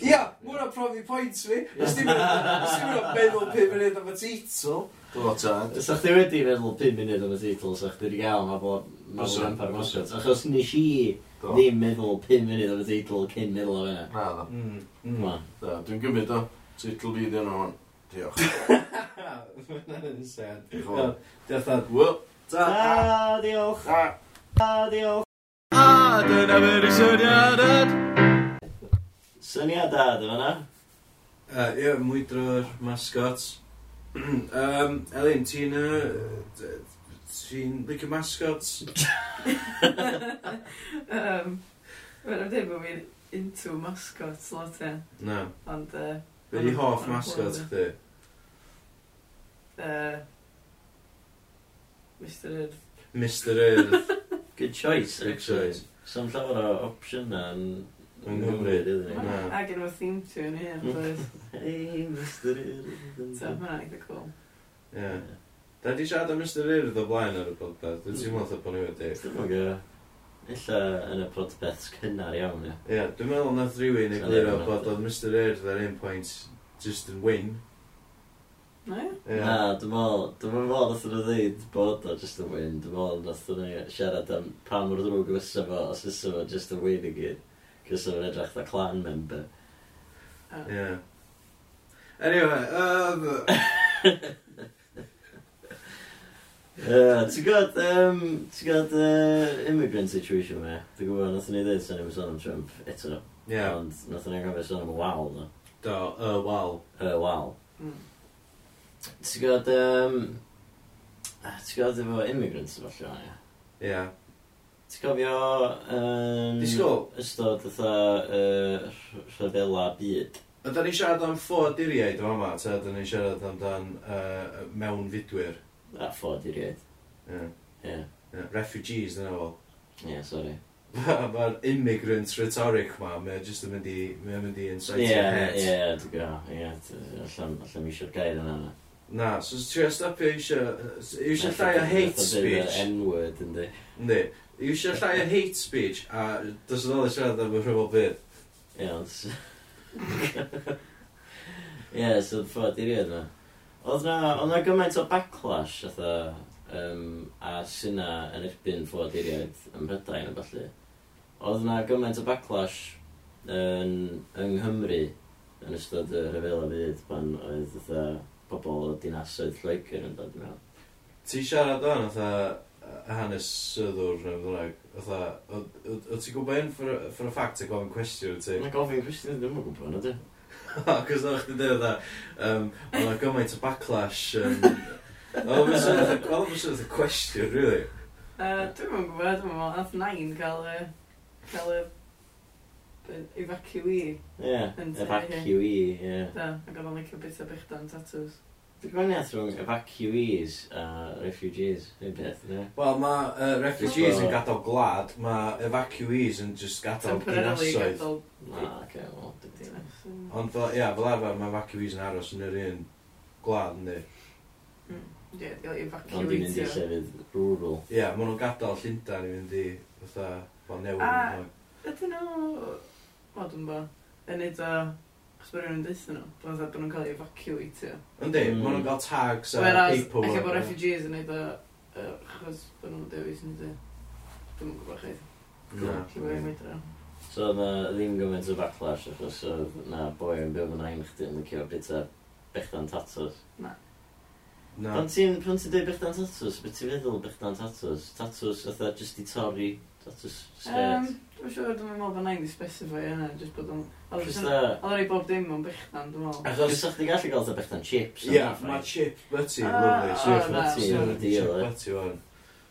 Ia, mwna profi pwynt fi. Os ti'n meddwl 5 munud am y teitl. Do, tad. Sa chdi wedi meddwl 5 munud am y teitl, sa chdi wedi gael Mabel Gampar mascots. Achos nes i Ddim meddwl 5 munud o'r teitl cyn meddwl o fe. Na, dda. Mm. Mm. Da, dwi'n gymryd o. Teitl fi ddyn nhw'n. Diolch. Mae'n yn sad. Diolch. Wel, ta. A, diolch. A, diolch. A, dyna fe'r syniadad. Syniadad yma na. Uh, Ie, mwydro'r mascots. um, Elin, ti'n... Uh, Ti'n licio mascots? um, Mae'n ddim bod fi'n into mascots lot e. No. Ond... Uh, Be di hoff mascot chdi? Uh, Mr Earth. Mr Earth. Good choice, Good choice. Some llawer o opsiynau yn... Yng Nghymru, dydyn ni. A gen nhw theme tune i, yn Hey, Mr Earth. So, mae'n eitha cool. Yeah. yeah. Da di siarad am Mr Urdd o blaen ar y podpeth, dwi'n teimlo mm. bod ni wedi. Dwi'n mwyn. Illa yn y podpeth cynnar iawn, ie. Ie, dwi'n meddwl nath rhywun i gliro bod oedd Mr Urdd ar un pwynt just yn win. Na, dwi'n meddwl, dwi'n meddwl nath nhw ddeud bod o just yn win, dwi'n meddwl nath nhw siarad am pa mor ddrwg fysa fo, os fysa fo just yn win i gyd. Cys o'n edrych dda clan member. Ie. Anyway, um... Yeah, ti'n gwybod, um, ti'n gwybod uh, immigrant situation me? Dwi'n gwybod, nath ni ddeud sy'n ei sôn am Trump eto. Ie. Yeah. Ond nath ni'n gofio sôn am y wal, no? Do, y uh, wal. Y uh, wal. Mm. Ti'n gwybod, um, ti'n gwybod efo immigrants efo lle, ie? Ie. Yeah. Ti'n gofio... Um, Disgwyl? Ystod ytho uh, rhyfela byd. Ydy'n ni siarad am ffodiriaid o'n yma, ta ydy'n ni siarad amdan uh, mewn fudwyr? A ffod i rioed. Ie. Ie. Ie, Refugees, dyna fo. Ie, sori. Mae'r immigrant rhetoric ma, mae'n just yn mynd i, mae'n mynd i incite Ie, your head. ie, dwi'n gwybod, ie, d- allan, allan mi eisiau'r gair yna. na. Na, so os ti'n stopio eisiau, eisiau llai o hate Fatha deud y speech. N-word, yndi. Yndi, eisiau llai o hate speech, a dos yn ôl i siarad am y rhyfel bydd. Ie, ond... Ie, so ffod i rioed, ma. Oedd na, oedd na gymaint o backlash, atho, um, a syna yn erbyn ffod ffoaduriaid ym Mhrydain a falle. Oedd na gymaint o backlash yn, yng Nghymru yn ystod y rhyfel y byd pan oedd atho pobl o dinasoedd Lloegr yn dod i mewn. Ti siarad o'n atho hanes syddwr neu fydd yna, atho, o ti'n gwybod un for a fact a gofyn cwestiwn ti? Na gofyn cwestiwn, dwi'n yn gwybod, na di. Cos oedd chi'n dweud dda, um, oedd o'n gymaint o backlash. Um, oedd o'n sôn y cwestiwn, really. Uh, Dwi'n mwyn gwybod, dwi'n meddwl, nath nain cael y... cael y... evacuee. Ie, evacuee, ie. Da, ac oedd o'n licio bit o bechdan tatws. Dwi'n gwaniaeth rhwng evacuees a refugees, neu beth, ne? Wel, mae uh, refugees yn gadael gwlad, mae evacuees yn just gadael dinasoedd. Na, oce, wel, dwi'n dinas. Ond, ia, fel arfer, mae evacuees yn aros yn yr un gwlad, ynddi? Hmm, ie, evacuees. Ond i mynd i llefydd rural. Ia, yeah, maen nhw'n gadael Llundain i fynd i, fatha, fel newid. A, ydyn nhw, o, dwi'n bo, yn edo Chos bod rhywun yn deitha nhw, bod nhw'n bod nhw'n cael ei evacuatio. Yndi, mm. maen nhw'n cael tags a Whereas, paperwork. Whereas, bod refugees yn neud o, Chos bod nhw'n dewis yn dweud. Dwi'n mwyn gwybod chi. Na. Dwi'n mwyn So oedd na ddim gymaint o backlash achos oedd na boi yn byw yn ein chdi yn licio bita bechdan tatos. Na. Na. Pan ti'n ti dweud bechdan tatws, beth ti'n feddwl bechdan tatws? Tatws oedd jyst i torri Status straight. Dwi'n siŵr, dwi'n meddwl bod na'n di specify yna, jyst bod o'n... Oedd o'n ei bob dim o'n bechdan, dwi'n meddwl. Ac oedd sa'ch di gallu gael ta bechdan chips? Ie, mae chip butty ah, yn lyfli. Chip butty yn y deal, e. Chip butty o'n.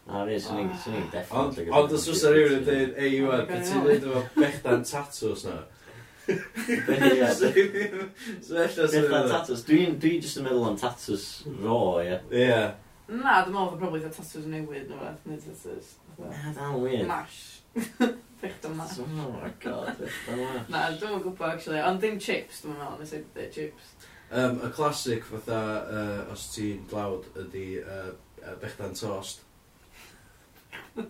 A fi, swn i'n ah. definitely... Ond os oes rhywun yn dweud, ei yw'n, beth ti'n dweud efo bechdan tatws na? Bechdan tatws, dwi'n jyst yn meddwl am tatws raw, ie. Ie. Na, dwi'n meddwl bod probably tatws newydd, neu beth, neu tatws Na, dda'n weird. Mash. Fechta mash. Oh my god, fechta mash. Na, dwi'n gwybod actually, ond dim chips, dwi'n meddwl, nes i dde chips. Um, y clasic fatha, uh, os ti'n glawd, ydy uh, bechda'n tost.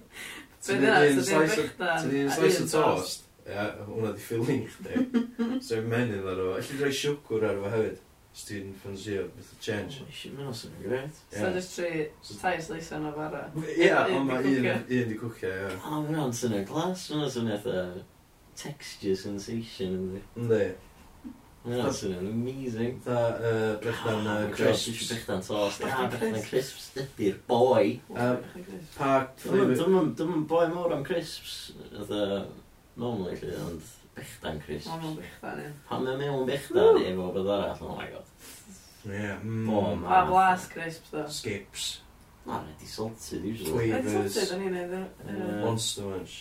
Ti'n un slice o tost. Ia, hwnna di ffilin chdi. So, menyn ar o. Alli rhoi siwgwr ar o hefyd. Os ti'n ffansio beth o change. Mae'n osyn yn greit. So just tri, tai sleision o bara. Ie, ond mae un di cwcio, ie. O, mae'n ond sy'n y glas, mae'n sy'n eitha texture sensation yn di. Ynddi. Mae'n ond sy'n yn amazing. Da, brechdan crisps. Brechdan tost, Ah, brechdan crisps, dydy'r boi. Pa... flavour? Dwi'n boi mor am crisps, eitha, normally, ond... Bechdan, Chris. Ond mewn bechdan, ie. Pan mae'n mewn bechdan efo bod arall, oh my god. Ie, mmm. A blas crisps, da. Skips. Na, rhaid i salted, usually. Flavours. Salted, o'n i'n neud. Monster Munch.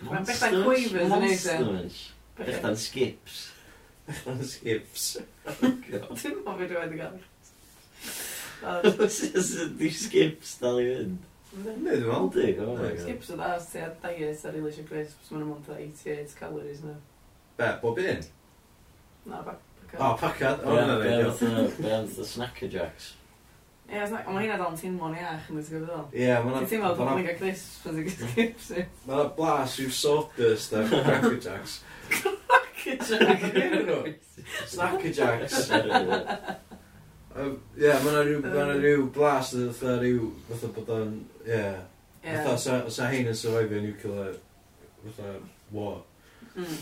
Mae'n bechdan quavers, yn i'n Monster Munch. Bechdan skips. Bechdan skips. Oh dwi'n mo fi dwi'n wedi gael. Dwi'n skips dal i fynd. Yndi, dwi'n meddwl. Yndi, dwi'n meddwl. Skips o ddas, ti a diet ar Elish and Crisps, mae'n amont 88 calories na. Be, bob un? Na, pacad. O, pacad, o, yna dweud. Be, the Snacker Jacks. Ie, mae hynna dal yn teimlo'n iach yn ddysgu fyddo. Ie, mae'n... Ti'n teimlo bod yn gael crisps yn ddysgu skips i. Mae'n blas yw sawdust a Cracker Jacks. Cracker Jacks? Snacker Jacks. Ie, yeah, mae yna rhyw, ma rhyw blast oedd fatha rhyw, fatha bod o'n, ie. Yeah. Fatha, sa, sa hein yn survivio nuclear, fatha, war. Mm.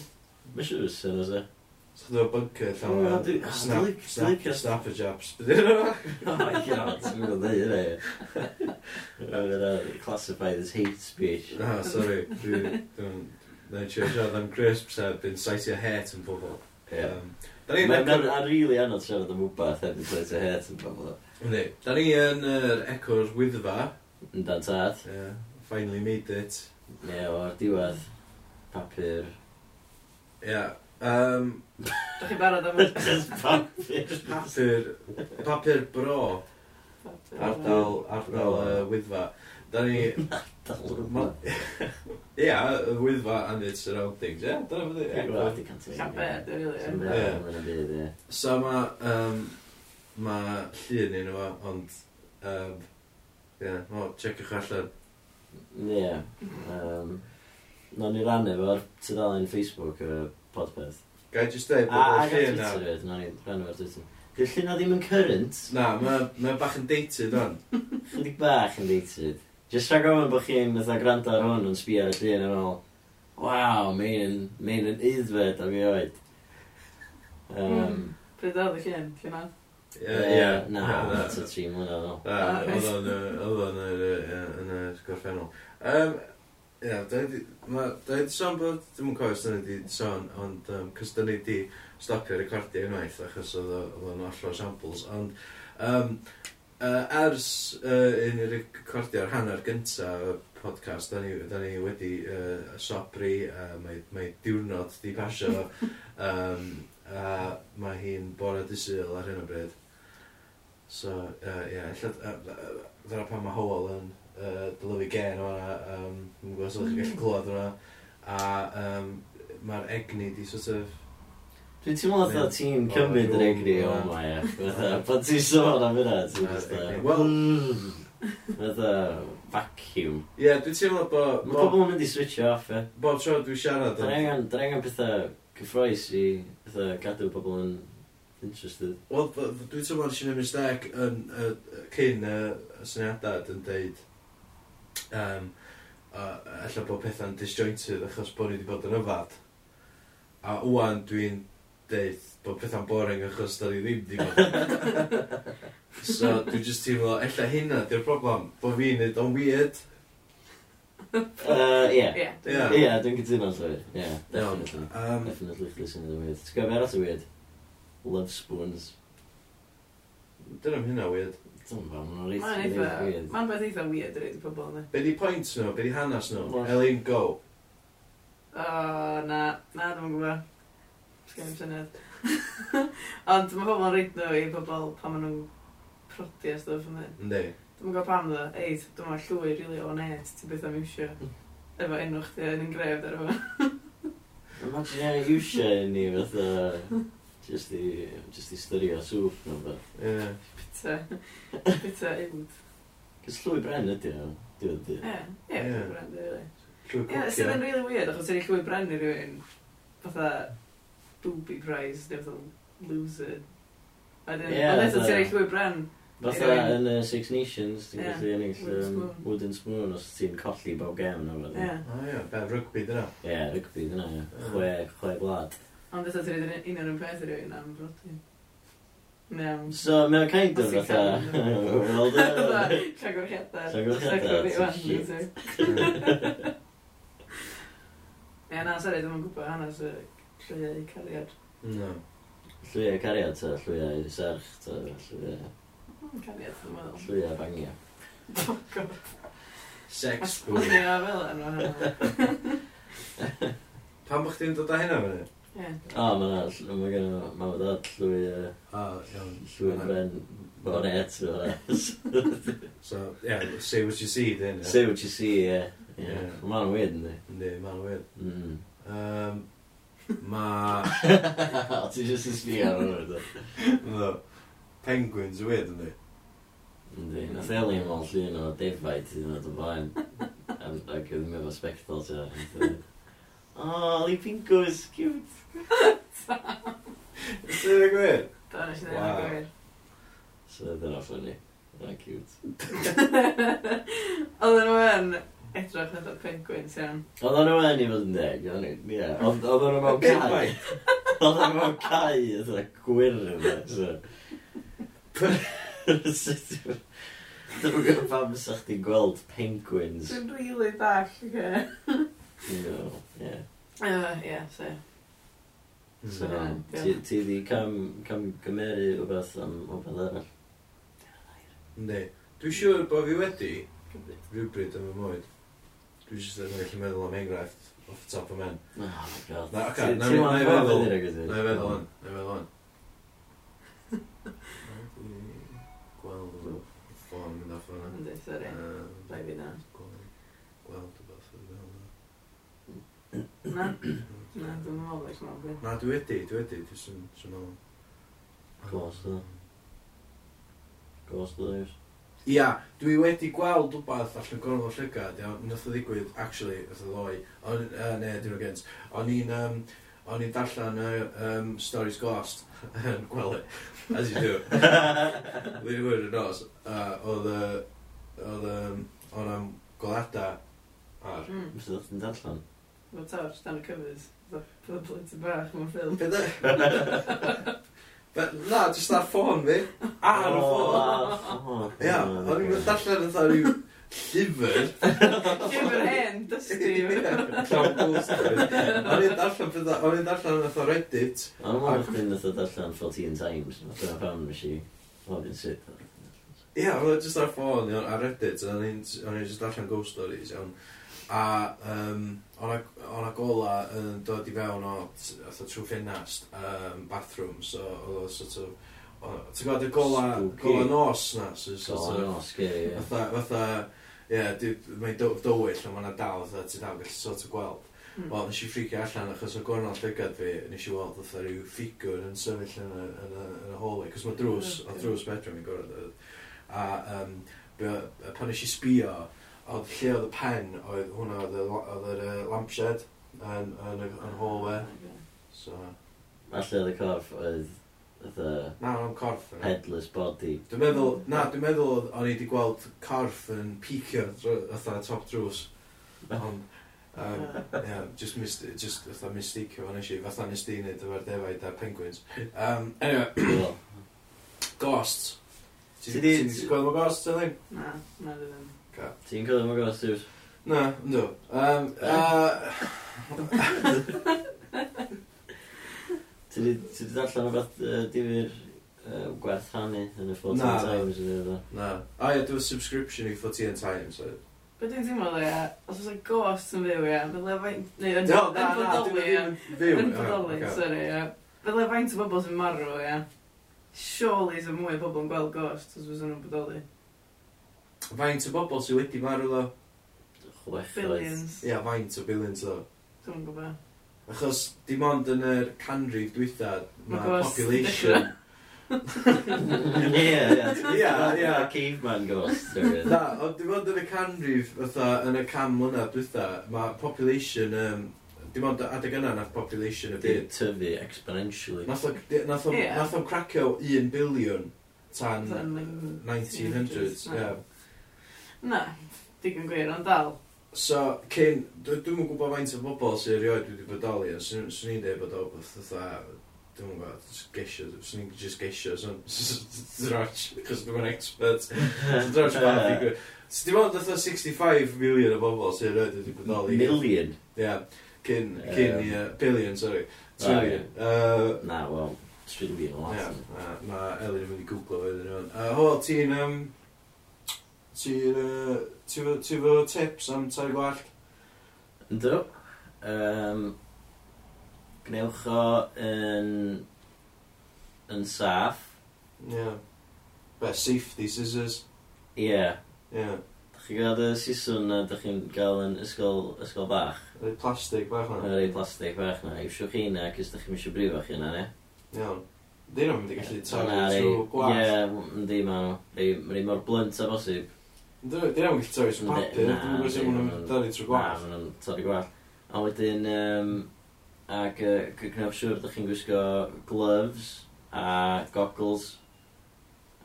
Mae siwr sy'n o'n se. Sa chdi o bunker llawn oh, snap, snap, snap a japs. Bydyn nhw? Oh my god, ti'n mynd o ddeu yna. Mae'n classified as hate speech. Ah, sorry. Dwi'n... Dwi'n siarad am crisps a byn saitio het yn pobol. Yeah. Um, Mae'n rili anodd siarad am wbath hefyd i play to hurt yn bobl. Ynddi. Da ni yn yr echo'r wyddfa. Yn dan tad. Yeah. Finally made it. Ie, yeah, o'r diwedd. Papur. Ie. Yeah. Um, da chi barod am Papur. Papur. Papur bro. Ardal, ardal uh, wyddfa. Da ni... Nadal rhywbeth. Ia, y wyddfa and its surroundings, ie? Dyna fyddi. Llabed, ie. So ma... Um, ma llun un efo, ond... Um, ie, yeah, mo, checiwch allan. Ie. Yeah, um, no, ni rannu efo'r tudalen Facebook y podpeth. Gai just dweud bod o'r llun na... A, a no, ni rannu efo'r Twitter. Dwi'n llun o ddim yn current. Na, mae ma bach yn dated, on. Chydig bach yn dated. Just rhaid gofyn bod chi'n fatha gwrando ar hwn yn sbio ar y llun yn ôl. Waw, mae'n mae'n yn iddfed am i oed. Um, Pryd oedd y llun? Llun oedd? Ie, ie. Na, oedd y tri mlynedd ôl. Ah, oedd o'n yn y gorffennol. Ie, da ni wedi sôn bod, dim yn cofio os da ni wedi sôn, ond um, cos da ni wedi stopio recordio unwaith achos oedd o'n allo samples, ond Uh, ers uh, un i'r recordio'r hanner gynta y podcast, da ni, da ni wedi uh, sopri, uh, mae, mae diwrnod di pasio, um, a uh, mae hi'n bore disyl ar hyn o bryd. So, ie, uh, yeah, illa, uh, dyna pan mae Howell yn uh, dylyfu gen o hwnna, um, yn gwybod os ydych chi'n gallu clywed hwnna, a um, mae'r egni di sort of Dwi'n teimlo fatha ti'n cymryd yr egni o ma e. Fatha, pan ti'n sôn am hynna, ti'n just fatha... Wel... Hmm, fatha, vacuum. Ie, yeah, dwi'n teimlo bod... Mae pobl yn mynd i switcho off, e. Bob tro dwi'n siarad... Dwi'n angen, dwi'n angen pethau cyffroes i pethau gadw pobl yn interested. Wel, dwi'n teimlo nes i wneud mistake yn cyn y syniadau yn deud... Um, Alla bod pethau'n disjointed achos bod ni wedi bod yn yfad. A wwan dwi'n deud bod pethau'n boring achos da ni ddim di gwybod. so, dwi'n just teimlo, ella hynna di'r problem, bod fi'n neud o'n weird. Uh, ie. Ie, dwi'n cytuno llwyr. Ie, definitely. Um, definitely chdi sy'n neud o'n weird. Ti'n gwybod beth weird? Love spoons. Dyna'n hynna weird. Dwi'n fawr, mae'n reit weird. Mae'n beth eitha weird reit i pobl yna. Be di pwynt nhw? Be di hanes nhw? Elin, go. O, na, na, dwi'n gwybod. Sgan syniad. Ond mae pobl yn reid nhw i pobl pan maen nhw'n prodi a stwff yn mynd. Ynddi. Dwi'n gwybod pam dda, ei, dwi'n meddwl llwy rili o net, ti'n beth am iwsio. Efo enw chdi yn engrefd ar efo. Imagine yn iwsio ni fatha, just i, just i styrio sŵff nhw beth. Ie. Bita, bita uwd. Cys llwy bren ydi o, dwi'n dweud. Ie, ie, llwy bren ydi o. Ie, sydd yn really weird, achos ti'n llwy bren i rywun, fatha, booby prize, neu fatha loser. A dyn, yeah, ond eto ti'n eich llwy'r bren. Fatha yn uh, Six Nations, ti'n yeah. gallu ennill um, Wooden Spoon os ti'n colli bob gem na Ie, Yeah. Ah, be, rygbi dyna. Ie, yeah, rygbi dyna, ie. Chwe, chwe gwlad. Ond eto ti'n rhaid un o'r un peth i rhywun am brodi. No. So, mae o'n kind of fatha... Wel, dyna... Llagorchiadau. Llagorchiadau, shit. Ie, na, sori, dwi'n gwybod hanes y Llwyau cariad. No. Llwyau cariad ta, llwyau serch ta, llwyau... Cariad dwi'n meddwl. Llwyau bangio. Oh god. Sex bwyd. Ia, fel enw. Pan bych chi'n dod â hynna fyny? Ie. O, mae yna, mae gen i mam a dad llwy... O, iawn. Llwy bren bonet. So, yeah, say what you see, dyn. Say what you see, ie. Mae'n weird, ynddi? Ynddi, mae'n weird. Mm. Um, Mae... o, ti jyst yn sbio ar hwnnw, do. Penguins y weird, ynddi? Ynddi. Nath Elin mo'n llun o defaid i ddod yn blaen. Ac oedd yn efo spectol, ti e- O, li pingos, cute. Sy'n y gwir? Da, nes i ddim yn gwir. So, dyna ffynnu. Dyna cute. Oedden nhw yn edrych yn dod penguins iawn. Oedden nhw yn i fod yn deg, oedden nhw mewn cae. Oedden nhw mewn cae, oedden nhw gwir yn Dwi'n gwybod pam sa chdi'n gweld penguins. Dwi'n rili dall, ie. No, ie. Ie, so. So, ti di cam, cam gymeru rhywbeth am rhywbeth arall? Ne. Dwi'n siŵr bod fi wedi rhywbryd yn fy mwyd. Dwi jyst yn gallu meddwl am enghraifft off the top of men. Oh my god. Na, oce, na i feddwl. Na i feddwl. Na i feddwl. Na i feddwl. Gweld y ffôn mynd off yna. Ynddi, sori. Rai fi na. Gweld y beth fel yna. Na. Na, dwi'n meddwl eich meddwl. Na, dwi wedi, dwi wedi. Dwi'n meddwl. Ghost, dwi. Ghost, dwi. Ia, dwi wedi gweld rhywbeth allan gorfod llygad, iawn, nath o ddigwydd, actually, nath o ddoi, on, uh, ne, dwi'n gynt, o'n i'n, um, o'n i'n darllen y um, Stories Ghost yn gwely, as you do. Dwi'n gwir yn nos, uh, oedd y, oedd um, o'n am golada ar. Mm. Fysa ddod yn darllen? Mae'n tawr, dan y cyfres, fydda plentyn bach mewn ffilm. Na, jyst ar ffôn fi. Ar y oh, ffôn. Ia, o'n i'n mynd allan yn rhyw llyfr. Llyfr hen, dysgu. Llawn posters. O'n i'n darllen pethau, o'n i'n darllen yn Reddit. O'n i'n mynd chdi'n dweud darllen 14 times. Dyna pam nes i login sit. Ia, o'n i'n jyst ar ffôn, ar Reddit, o'n i'n jyst darllen ghost stories, iawn. Yeah. A um, o'na gola yn dod i fewn o, atho trwy ffenast, um, bathroom, so oedd o sort of, Ti'n gwybod y gola, gola nos na? So, sort gola nos, gei, ie. Fatha, fatha, ie, mae'n dywyll a mae'n dal, fatha, ti'n dal gallu sort of gweld. Mm. Wel, nes i ffricio allan achos o gornol llygad fi, nes i weld fatha rhyw ffigwr yn sefyll yn y, yn y, yn y hallway, cos mae drws, hmm, okay. o drws bedroom i gorau dod. A um, be, pan nes i sbio, oedd lle oedd y pen, oedd hwnna oedd y, oedd yr uh, lampshed yn, yn, yn hallway. Oh so. Alla oedd y corff oedd the na, o'n corff yna. headless body. Dwi'n meddwl, na, dwi'n meddwl oedd o'n i wedi gweld corff yn picio fatha top drws. Ond, um, yeah, just, mist, just fatha misticio fan eisiau, fatha nes di wneud efo'r defaid a penguins. Um, anyway, ghosts. Ti wedi gweld o ghosts, Elin? Na, na, ddim. Ti'n cofio mae gos tiws? Na, ynddo. Um, a... Ti wedi darllen o beth uh, difyr uh, gwerth hannu yn y 14 na, Times yn ydw? Na. A ie, dwi'n subscription i 14 Times. So. Be dwi'n teimlo dda, ia, os oes y ghost yn fyw, ia, fel e faint... Neu, yn bodoli, e ia. Yn bodoli, sori, ia. Fel e faint o bobl sy'n marw, ia. Surely sy'n mwy o bobl yn gweld ghost os oes nhw'n bodoli. Faint o bobl sydd wedi marw ddo? Chwech Billions. Ia, faint o billions ddo. Dwi'n gwybod. Achos dim ond yn yr canrif dwytha, mae population... Ie, ie. Ie, caveman ghost. Na, ond dim ond yn y canrif, fatha, yn y cam mlynedd dwytha, mae population... Um, dim ond adeg yna nath population y byd. tyfu exponentially. Nath o'n yeah. cracio 1 biliwn tan 1900s. Yeah. Na, digon gwir, ond dal. So, cyn, dwi'n yn gwybod faint o bobl sy'n erioed wedi bodoli, ond i, swn i'n dweud bod o beth fatha, dwi'n yn gwybod, gesio, swn i'n just gesio, swn droch, chos dwi'n expert, swn droch bach i gwybod. So, dim ond fatha 65 million o bobl sy'n erioed wedi bodoli. Million? Ie, Million? Ia, cyn, cyn, ia, billion, sorry, trillion. Uh, na, wel, trillion, o lot. Ia, mae Elin yn mynd i googlo fe, dwi'n uh, ho, ti'n, um, Ti'n uh, ti fo tips am tai gwallt? Ynddo. Um, gnewch o yn... yn saff. Ie. Yeah. Be, safety scissors? Ie. Yeah. Ie. Yeah. Dach chi'n gael y siswn na dach chi'n gael yn ysgol, ysgol bach? Yr plastig bach na? Yr plastig bach na. Iwsiwch chi na, cys dach chi'n mysio brifo chi yna, ne? Iawn. Dyn nhw'n mynd i gallu talu trwy gwas. Ie, yndi, ma nhw. Mae'n mor blunt a bosib. Dyn nhw'n gallu torri trwy papur, dyn nhw'n gwybod sy'n mwyn torri trwy gwallt. Na, maen nhw'n torri gwallt. A wedyn, um, ac uh, gwnewch siwr, ydych chi'n gwisgo gloves a goggles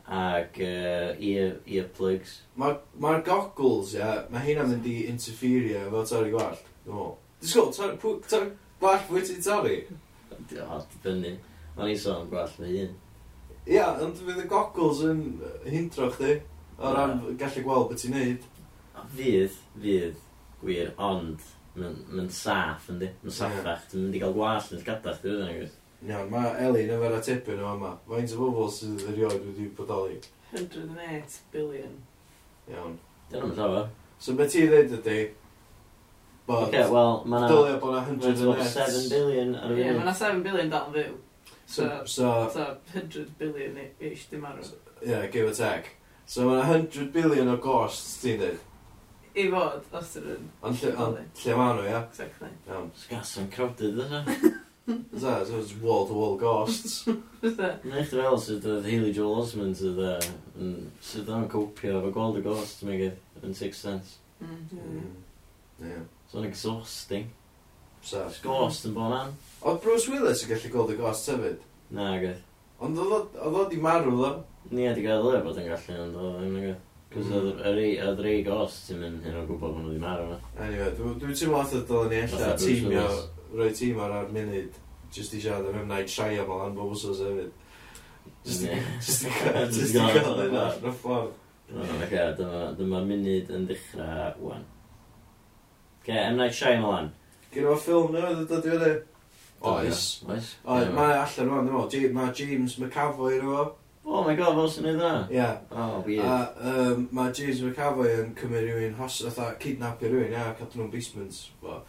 ac uh, ear, earplugs. Mae'r ma goggles, ia, yeah, mae hynna'n mynd i interferio efo torri gwallt, dwi'n meddwl. Disgwyl, torri gwallt fwy ti'n torri? O, dibynnu. Mae'n i sôn gwallt fy hun. Ia, ond fydd y goggles yn hintro chdi. O ran gallu gweld beth ti'n neud. Fydd, fydd, gwir, ond mae'n saff yndi, mae'n saffach, dwi'n mynd i gael gwallt yn gadach, dwi'n dweud. Iawn, mae Elin yn fara tipyn o yma. Faint o bobl sydd erioed wedi bodoli? 108 billion. Iawn. Dyna mae'n llawer. So beth ti'n dweud ydy, But, okay, well, mae. Dylio bod na yna 107 billion ar y funud. Ie, mae yna 7 billion dal yn fyw. So, so, so 100 billion eich dim arw. Ie, yeah, give or take. So mae 100 billion o ghosts ti'n dweud. I fod, os ydyn nhw'n... Ond lle ond lle maen nhw, ia? Exactly. Iawn. Sgas yn crowded, yna. Za, so it's wall-to-wall ghosts. Neu chdi fel sydd oedd Hayley Joel Osment sydd yn... sydd o'n copio efo gweld y ghosts, mae'n gyd, yn Sixth Sense. Mhm. Mm, ie. So yn exhausting. Sa. Ghost yn bon an. Oedd Bruce Willis yn gallu gweld y ghosts hefyd? Na, gyd. Ond oedd o di marw, ddo. Ni wedi gael dweud bod yn gallu ond o ddim yn gael. Cos oedd mm. rei gost ti'n mynd hyn o'n gwybod bod nhw wedi marw yna. Anyway, dwi'n teimlo oedd dod ni allan tîmio, rhoi tîm ar ar munud, jyst i siarad am Night Shyamalan am bob wsos hefyd. Jyst i cael hynna, y ffordd. Dyma munud yn dechrau wan. Ge, M. Night Shyamalan. Gyn o'r ffilm nhw, dod i wedi? Oes. Oes. Mae allan rwan, dwi'n meddwl, mae James McAvoy yn efo. Oh my god, fel sy'n neud hwnna? Ie. Oh, weird. A um, mae James McAvoy yn cymryd rhywun hos, fatha, cydnapio rhywun, ia, cadw nhw'n basements. Bo.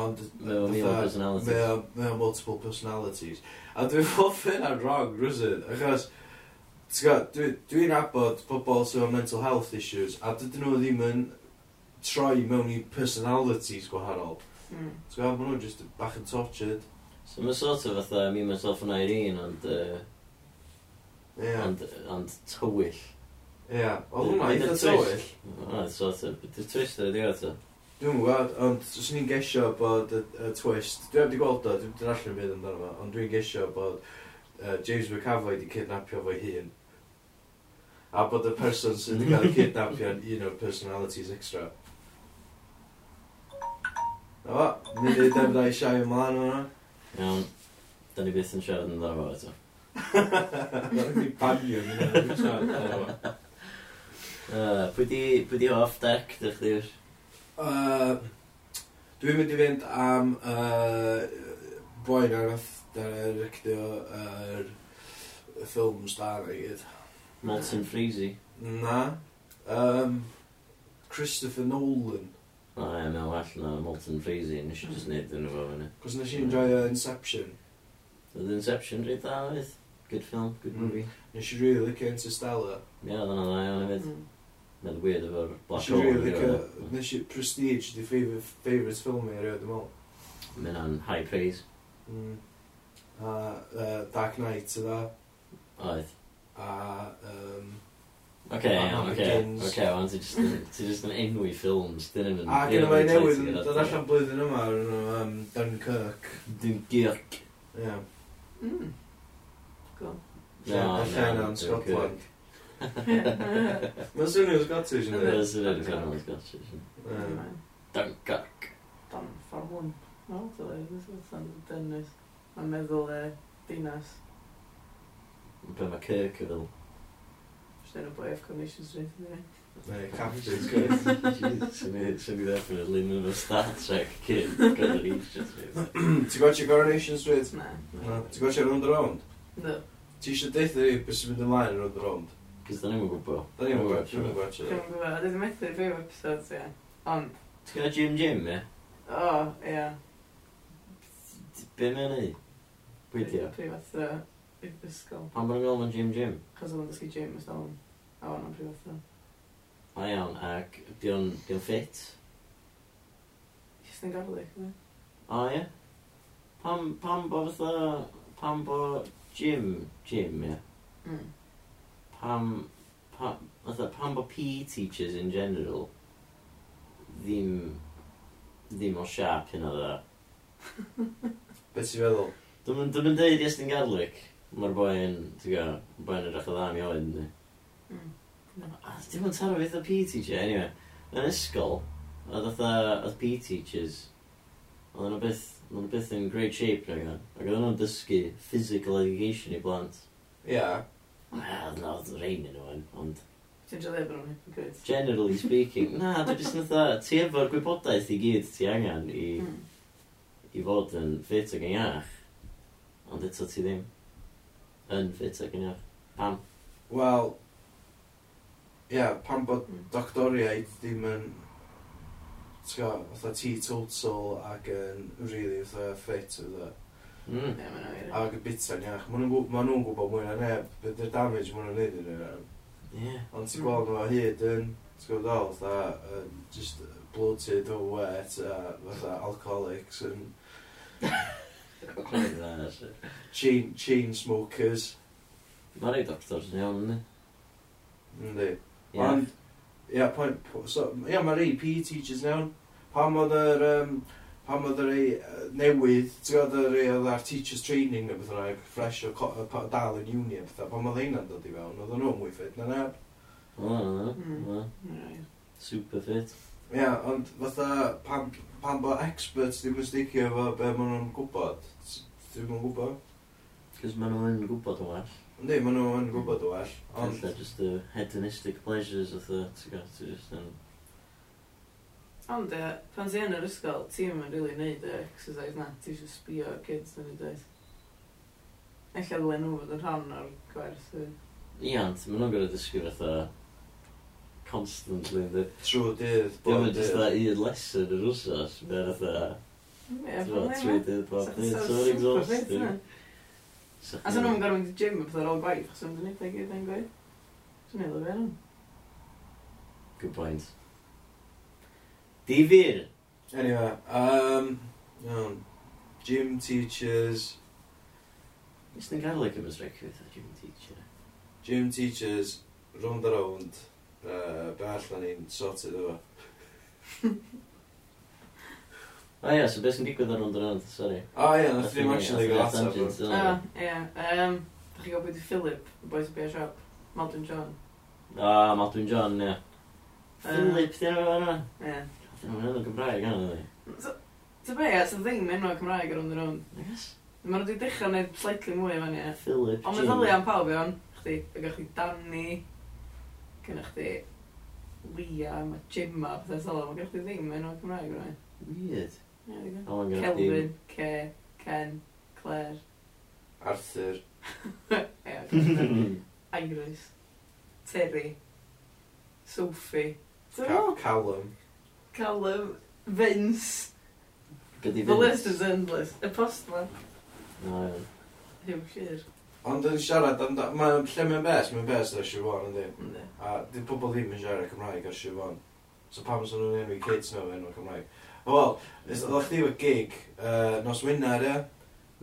Ond, mae o multiple personalities. A dwi'n ffordd hyn ar wrong, rwysyn, achos, ti'n dwi'n dwi abod pobl sy'n efo mental health issues, a dydyn nhw ddim yn troi mewn i personalities gwahanol. Mm. Ti'n gwybod, maen nhw'n just bach yn tortured. So mae sort of fatha, mi myself yn Irene, ond... Uh, Yeah. Ond, ond tywyll. Ie, yeah. oedd hwnna eitha tywyll. Oedd sort of, dy'r twist ar y diwedd to. Dwi'n gwybod, ond swn i'n gesio bod y, y twist, dwi wedi gweld o, dwi'n allan byd amdano fo, ond dwi'n gesio bod uh, James McAvoy wedi cydnapio fo'i hun. A bod y person sydd wedi cael ei cydnapio yn un o'r personalities extra. Na fo, wedi ei ddefnau siai ymlaen o'na. Iawn, da ni byth yn siarad yn ddefnau eto. Mae'n banio mi. Pwy di off deck, dych chi? Uh, Dwi'n mynd i fynd am uh, boi na nath directio yr uh, ffilm star i gyd. Martin Freezy? Na. Um, Christopher Nolan. O ie, yeah, mae'n well na Martin Freezy, nes i just neud yn efo fyny. Cos nes i enjoy Inception. Oedd Inception rhaid da, oedd? Good film, good mm. movie. Nes i really licio Interstellar. Ie, oedd hwnna dda iawn hefyd. Mm. Mae'n weird efo'r Black Hole. I really licio, nes i Prestige, di favourite favourite film i erioed dim ond. Mae'n an high praise. Mm. A uh, Dark Knight yda. Oedd. A... Um, Ok, iawn, ok, ok, wan, ti jyst yn enwi ffilms, dyn nhw'n... A gyda mae newydd yn dod allan blwyddyn yma, Dunkirk. Dunkirk. Ie. Yeah. Mm. No, Llannon, Scotland. Mae'n swnio'n Scottish yn dweud. Mae'n swnio'n ganol Scottish. Dunkirk. Dunfermline. No, dwi'n dweud. Mae'n meddwl e, dinas. Be mae Kirk yn fel? Just yn y boi of Commission Street, ydy. Neu, Captain Kirk. Swn i definitely yn efo Star Trek kid. Coronation Street. Ti'n gwachio Coronation Street? Na. Ti'n gwachio Round the Round? No. Ti eisiau deitha i beth sy'n mynd ymlaen yn rhywbeth rownd? Cys da ni'n gwybod. Da ni'n gwybod, ni'n gwybod. Dwi'n gwybod, dwi'n methu rhyw episodes, ie. Ond... Ti'n gwneud Jim Jim, ie? O, ie. Be mae'n ei? Pwydio? o ysgol. Pan bod nhw'n galw Jim Jim? Cos oedd yn dysgu Jim ys dal yn. A o'n o'n prifatha. O A iawn, ac di o'n ffit? Just yn garlic, ie. O ie? Pam, pam bo fatha... Pam bo Jim, Jim, ie. Mm. Pam, pam, pam bod PE teachers in general ddim, ddim o siap hyn o dda. Beth ti'n feddwl? Dwi'n mynd deud Iestyn Garlic. Mae'r boi yn, ti'n gwybod, boi yn edrych mm. o dda mi oed, ynddi. Mm. dim ond taro beth o PE teacher, anyway. Yn ysgol, oedd oedd PE teachers, oedd nhw beth Mae nhw byth yn great shape rhaid yna. Ac oedd nhw'n dysgu physical education i blant. Ia. Wel, na, oedd rhain yn o'n, ond... Ti'n jolio bod nhw'n hypocrite? Generally speaking, na, dwi'n jyst yn fatha, ti efo'r gwybodaeth i gyd ti angen i, hmm. i fod yn ffit ac yn iach. Ond eto ti ddim yn ffit ac yn iach. Pam? Wel, ia, yeah, pam bod hmm. doctoriaid ddim yn fatha teetotal ac yn really fatha fit fatha. Mm, yeah, ma'n awyr. Ac y bita'n iach. Maen nhw'n gwybod mwy na neb, beth yw'r damage maen nhw'n neud yn yr am. Yeah. Ond ti'n gweld nhw hyd yn, ti'n gweld ddol, fatha, just bloated o wet, a fatha alcoholics yn... chain, chain smokers. Mae'n rei doctors yn iawn, ynddi? Yndi. Ond, Ia, point, so, ia mae rei PE teachers newn. Pam oedd yr, um, pam oedd yr uh, newydd, ti'n gwybod yr oedd ar teachers training neu beth yna, fresh o co, dal yn uni a bethau, pam oedd heinna'n dod i fewn, oedd nhw'n mwy ffit na neb. O, na, na, hmm. na. Super fit. Ia, ond fatha, pam, pam bod experts ddim yn sticio efo be maen nhw'n gwybod, ddim yn gwybod. Cys maen nhw'n gwybod o well. Yndi, maen nhw yn gwybod o well. Ond... Alla, just the hedonistic pleasures of the... ti'n gwybod, ti'n just yn... Ond, uh, pan ti yn yr ysgol, ti ddim yn rili neud y exercise na, ti eisiau sbio kids yn y dweud. Ella ddylen nhw fod yn rhan o'r gwers. Ia, ond maen nhw'n gorau dysgu fatha constantly, ynddi. Trwy dydd, bod dydd. Dim just that un lesson yr wsos, mae'n fatha... Ie, Trwy dydd, bob dydd, so'n exhausting. So a sy'n nhw'n gorfod mynd i gym a ar ôl gwaith, chos ymwneud nhw'n gyd yn gwaith. Sy'n neud o fe nhw. Good point. Difyr. Anyway, um, no, gym teachers. Ys ni'n gael like ymwys recwyd a gym teacher. Gym teachers, round a round, uh, be allan ni'n sorted efo. Ah, o ia, so beth sy'n digwydd ar hwn dynod, sori. Ah, o ia, nath ddim actually gael atab. O, ie, Um, da chi gwybod i Philip, y boys o bear shop, Maldwyn John. Ah, o, oh, Maldwyn John, ie. Philip, dyn nhw yna. Ie. Dyn nhw'n enw Gymraeg yna, dwi. Ta be, a sy'n ddim enw Cymraeg ar hwn dynod. Yes. Mae nhw wedi dechrau gwneud slightly mwy efo ni. Philip Ond mae ddyliau am pawb iawn. Chdi, y gach chi Danny, gyda chdi Lia, mae Gemma, pethau sylw. Mae gach chdi ddim enw Cymraeg, rwy'n. Weird. Kelvin, Ke, Ken, Claire. Arthur. Iris. Terry. Sophie. Ca Callum. Callum. Vince. Be di The list is endless. Y post. No, iawn. Hugh Shear. Ond yn siarad am da... Mae lle mae'n bes, mae'n bes ar Siobhan, ynddi? A di pobl ddim yn siarad Cymraeg ar Siobhan. So pam sy'n nhw'n enwi kids nhw enw Cymraeg? Wel, oeddech chdi efo gig uh, nos wynar, ie?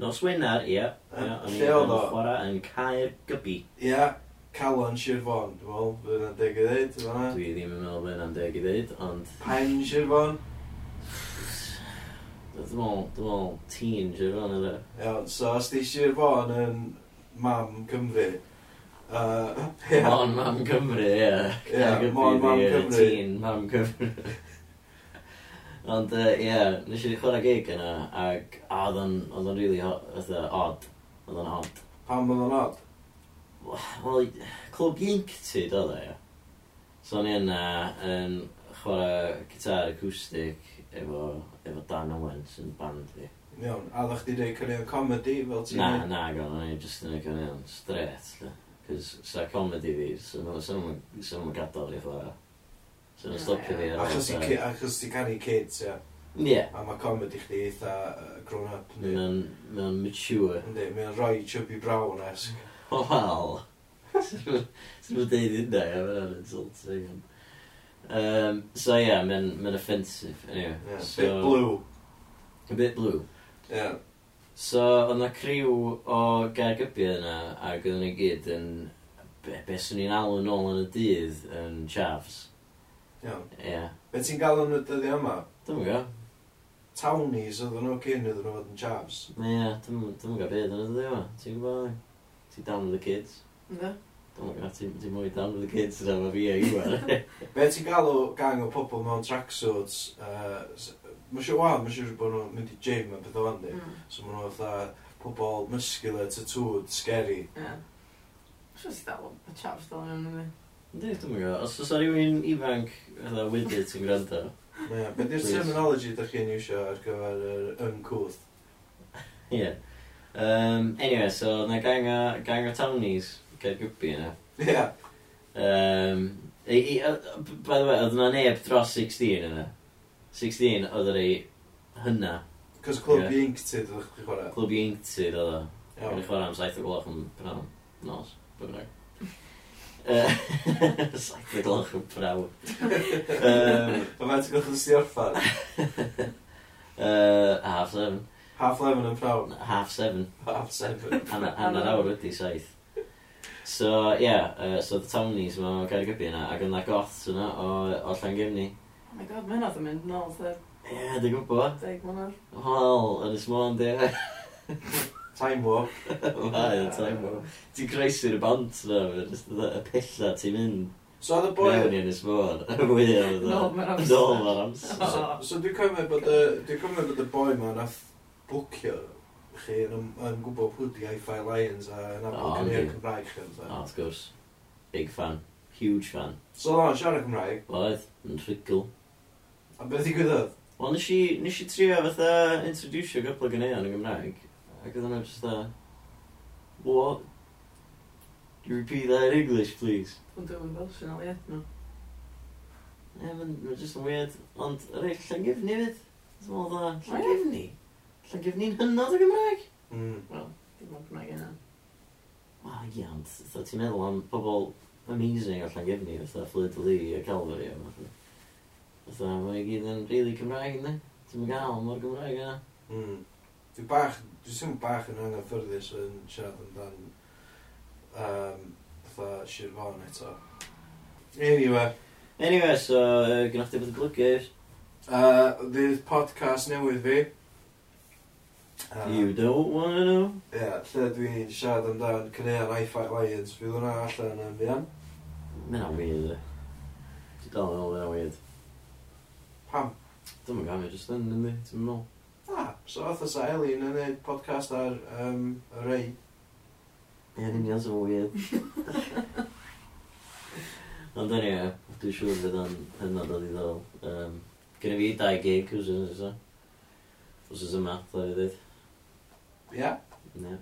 Nos wynar, ia. Ia, o'n i yn chwarae yn Caer gybi. Ia, Calon Sir Fon, dwi'n meddwl, bydd yna'n deg i ddeud, yma. Dwi ddim yn meddwl bydd yna'n deg i ddweud, ond... Pen Sir Fon? Dwi'n meddwl, dwi'n meddwl, teen Sir Fon ydy. Iawn, so os di Sir Fon yn mam Cymru, Uh, yeah. Mon Mam Cymru, ie. Yeah. Ie, yeah, Mon Mam Cymru. Teen Mam Cymru. Ond, uh, ie, yeah, nes i chwarae gig yna, ac a oedd o'n really fatha odd. Oedd o'n odd. Pam oedd o'n odd? Wel, clwb ienctid oedd e, ie. So o'n i yna yn chwarae gitar acoustic efo, efo Dan Owens yn band fi. Iawn, a ddech chi dweud cynnig comedy fel ti'n... Na, na, gael, o'n i jyst yn cyrraedd straight, le. Cys sa comedy fi, sy'n mynd gadael i chwarae. So nhw'n stopio fi ar Achos i ki- achos ti canu kids, ie. Ie. A mae comedy chdi eitha yy, grown up. yndi? Mae'n mae'n mature. Yndi, mae'n rhoi chubby brown esg. O hal. Swn nhw'n deud hynna, ie. mae'n insulting. Um, so ie, yeah, mae'n ma offensive. Anyway, Yeah, so, bit blue. A bit blue. Yeah. So, oedd na criw o gergybiau yna, ac oedden ni gyd yn... Be, be swn i'n alw nôl yn y dydd yn chafs. Iawn. Ie. Be ti'n yn y dyddi yma? Dwi'n gwybod. Townies oedden nhw cyn iddyn nhw fod yn chavs. Ie, dwi'n gwybod beth yn y dyddiau yma. Ti'n gwybod? Ti down with the kids. Ne? Dwi'n gwybod, ti'n mwy down with the kids na ma fi a iwan. Be ti'n gael o gang o pobl mewn tracksuits? Uh, mae'n siw, waw, mae'n siw bod nhw'n mynd i gym a beth o fan di. Hmm. So mae nhw fatha pobl muscular, tattooed, scary. Ie. Mae'n siw sydd dal o chavs dal yn yna. Ynddi, dwi'n mwyn gwybod. Os oes rhywun ifanc fatha widydd ti'n gwrando. Ie, be di'r Please. terminology da chi'n iwsio ar gyfer yr uncwth? Ie. Um, anyway, so na gang o, gang o townies, gair gwbi yna. Ie. Um, i, i, o- by the way, oedd yna neb dros 16 yna. 16 oedd yr ei hynna. Cos Clwb Ie. Ieuenctid ydych chi'n chwarae. Clwb i oedd o. Iawn. Gwyd chwarae am 7 gloch yn prynawn. Nos. Bynnag. Saith y gloch yn braw. Mae mae'n gwrdd yn siorfan. Half seven. Half eleven yn braw. Half seven. Half seven. Hanner awr wedi saith. So, ie, yeah, uh, so the townies yma o Gaergybi yna, ac yna goths yna o, o Llangefni. Oh my god, mae'n oedd yn mynd nôl, sir. Ie, yeah, dwi'n gwybod. Deg mlynedd. Wel, yn y smôn, di. Time warp. Mae o time warp. Ti'n croesi'r bont na, y pella ti'n mynd. So oedd y boi... Mewn i'n ysmôn. Wyl. Nôl ma'r amser. Nôl ma'r amser. So, so dwi'n cymryd bod y... Dwi'n cymryd bod y boi ma nath bwcio chi yn, yn gwybod pwy di Hi-Fi Lions a yn abod cynnig Cymraeg chi. O, wrth gwrs. Big fan. Huge fan. So o'n siarad Cymraeg? Oedd. Yn rhigl. A beth i gwyddoedd? Wel, nes i trio fatha introducio gobl gyneuon yn Gymraeg. Ac oedd hwnna just a... What? Do you repeat that in English, please? Ond dwi'n Welsh yn aliad nhw. Ie, mae'n just yn weird. Ond, yr eich llangefni fyd. Dwi'n meddwl dda. Llangefni? Llangefni'n hynod o Gymraeg? Mm. Wel, dim ond Gymraeg yna. Wel, ie, ond, ti'n meddwl am pobl amazing o llangefni, fatha Fleur de Lee a Calvary a fatha. Fatha, mae'n gyd yn really Cymraeg, ne? Ti'n gael mor Gymraeg yna. Mm. Dwi'n bach Dwi'n sy'n bach yn anghyffyrddus yn siarad amdan um, fatha Sir Fon eto. Anyway. Anyway, so uh, gynnwch chi beth yn blygu eif? Uh, fydd podcast newydd fi. Um, you don't wanna know? Ie, yeah, lle dwi'n siarad amdan Cyneuon I Fight Lions. Fydd hwnna allan yn fian. Mae'n weird, e. Dwi'n dal yn ôl, mae'n weird. Pam? Dwi'n mynd gael, jyst just yn, ynddi, ti'n Ah, so oedd oes Elin yn gwneud podcast ar um, y rei. Ie, yn union sy'n weird. Ond dyn ni, dwi'n siŵr fydd o'n hynod o ddiddorol. Um, Gynna fi dau gig wrth ysa. Wrth yma, dda i ddweud. Ie? Ne.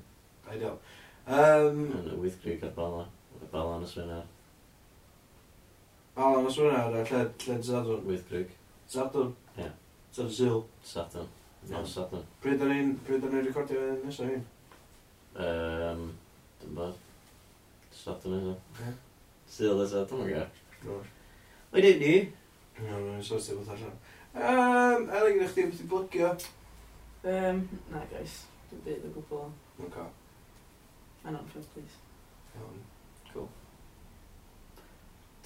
Ideal. Um, yn y wythgrig ar Bala. Bala yn y Swynar. Bala yn y Swynar, a lle, lle Zadwn. Wythgrig. Zadwn? Ie. Yeah. Zadon Zil. Sadon. Nos Sadwn. Pryd o'n ni'n pryd o'n ni'n recordio nesaf hyn? Um, Dwi'n bod. Sadwrn nesaf. Syl nesaf, dwi'n gael. Oedden ni? Iawn, i'n sortio bod allan. Um, Elin, ydych chi'n beth i blygio? Um, na, guys. Dwi'n byd o gwbl. Ok. Mae'n on first, please. Iawn. Cool.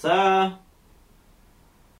Ta!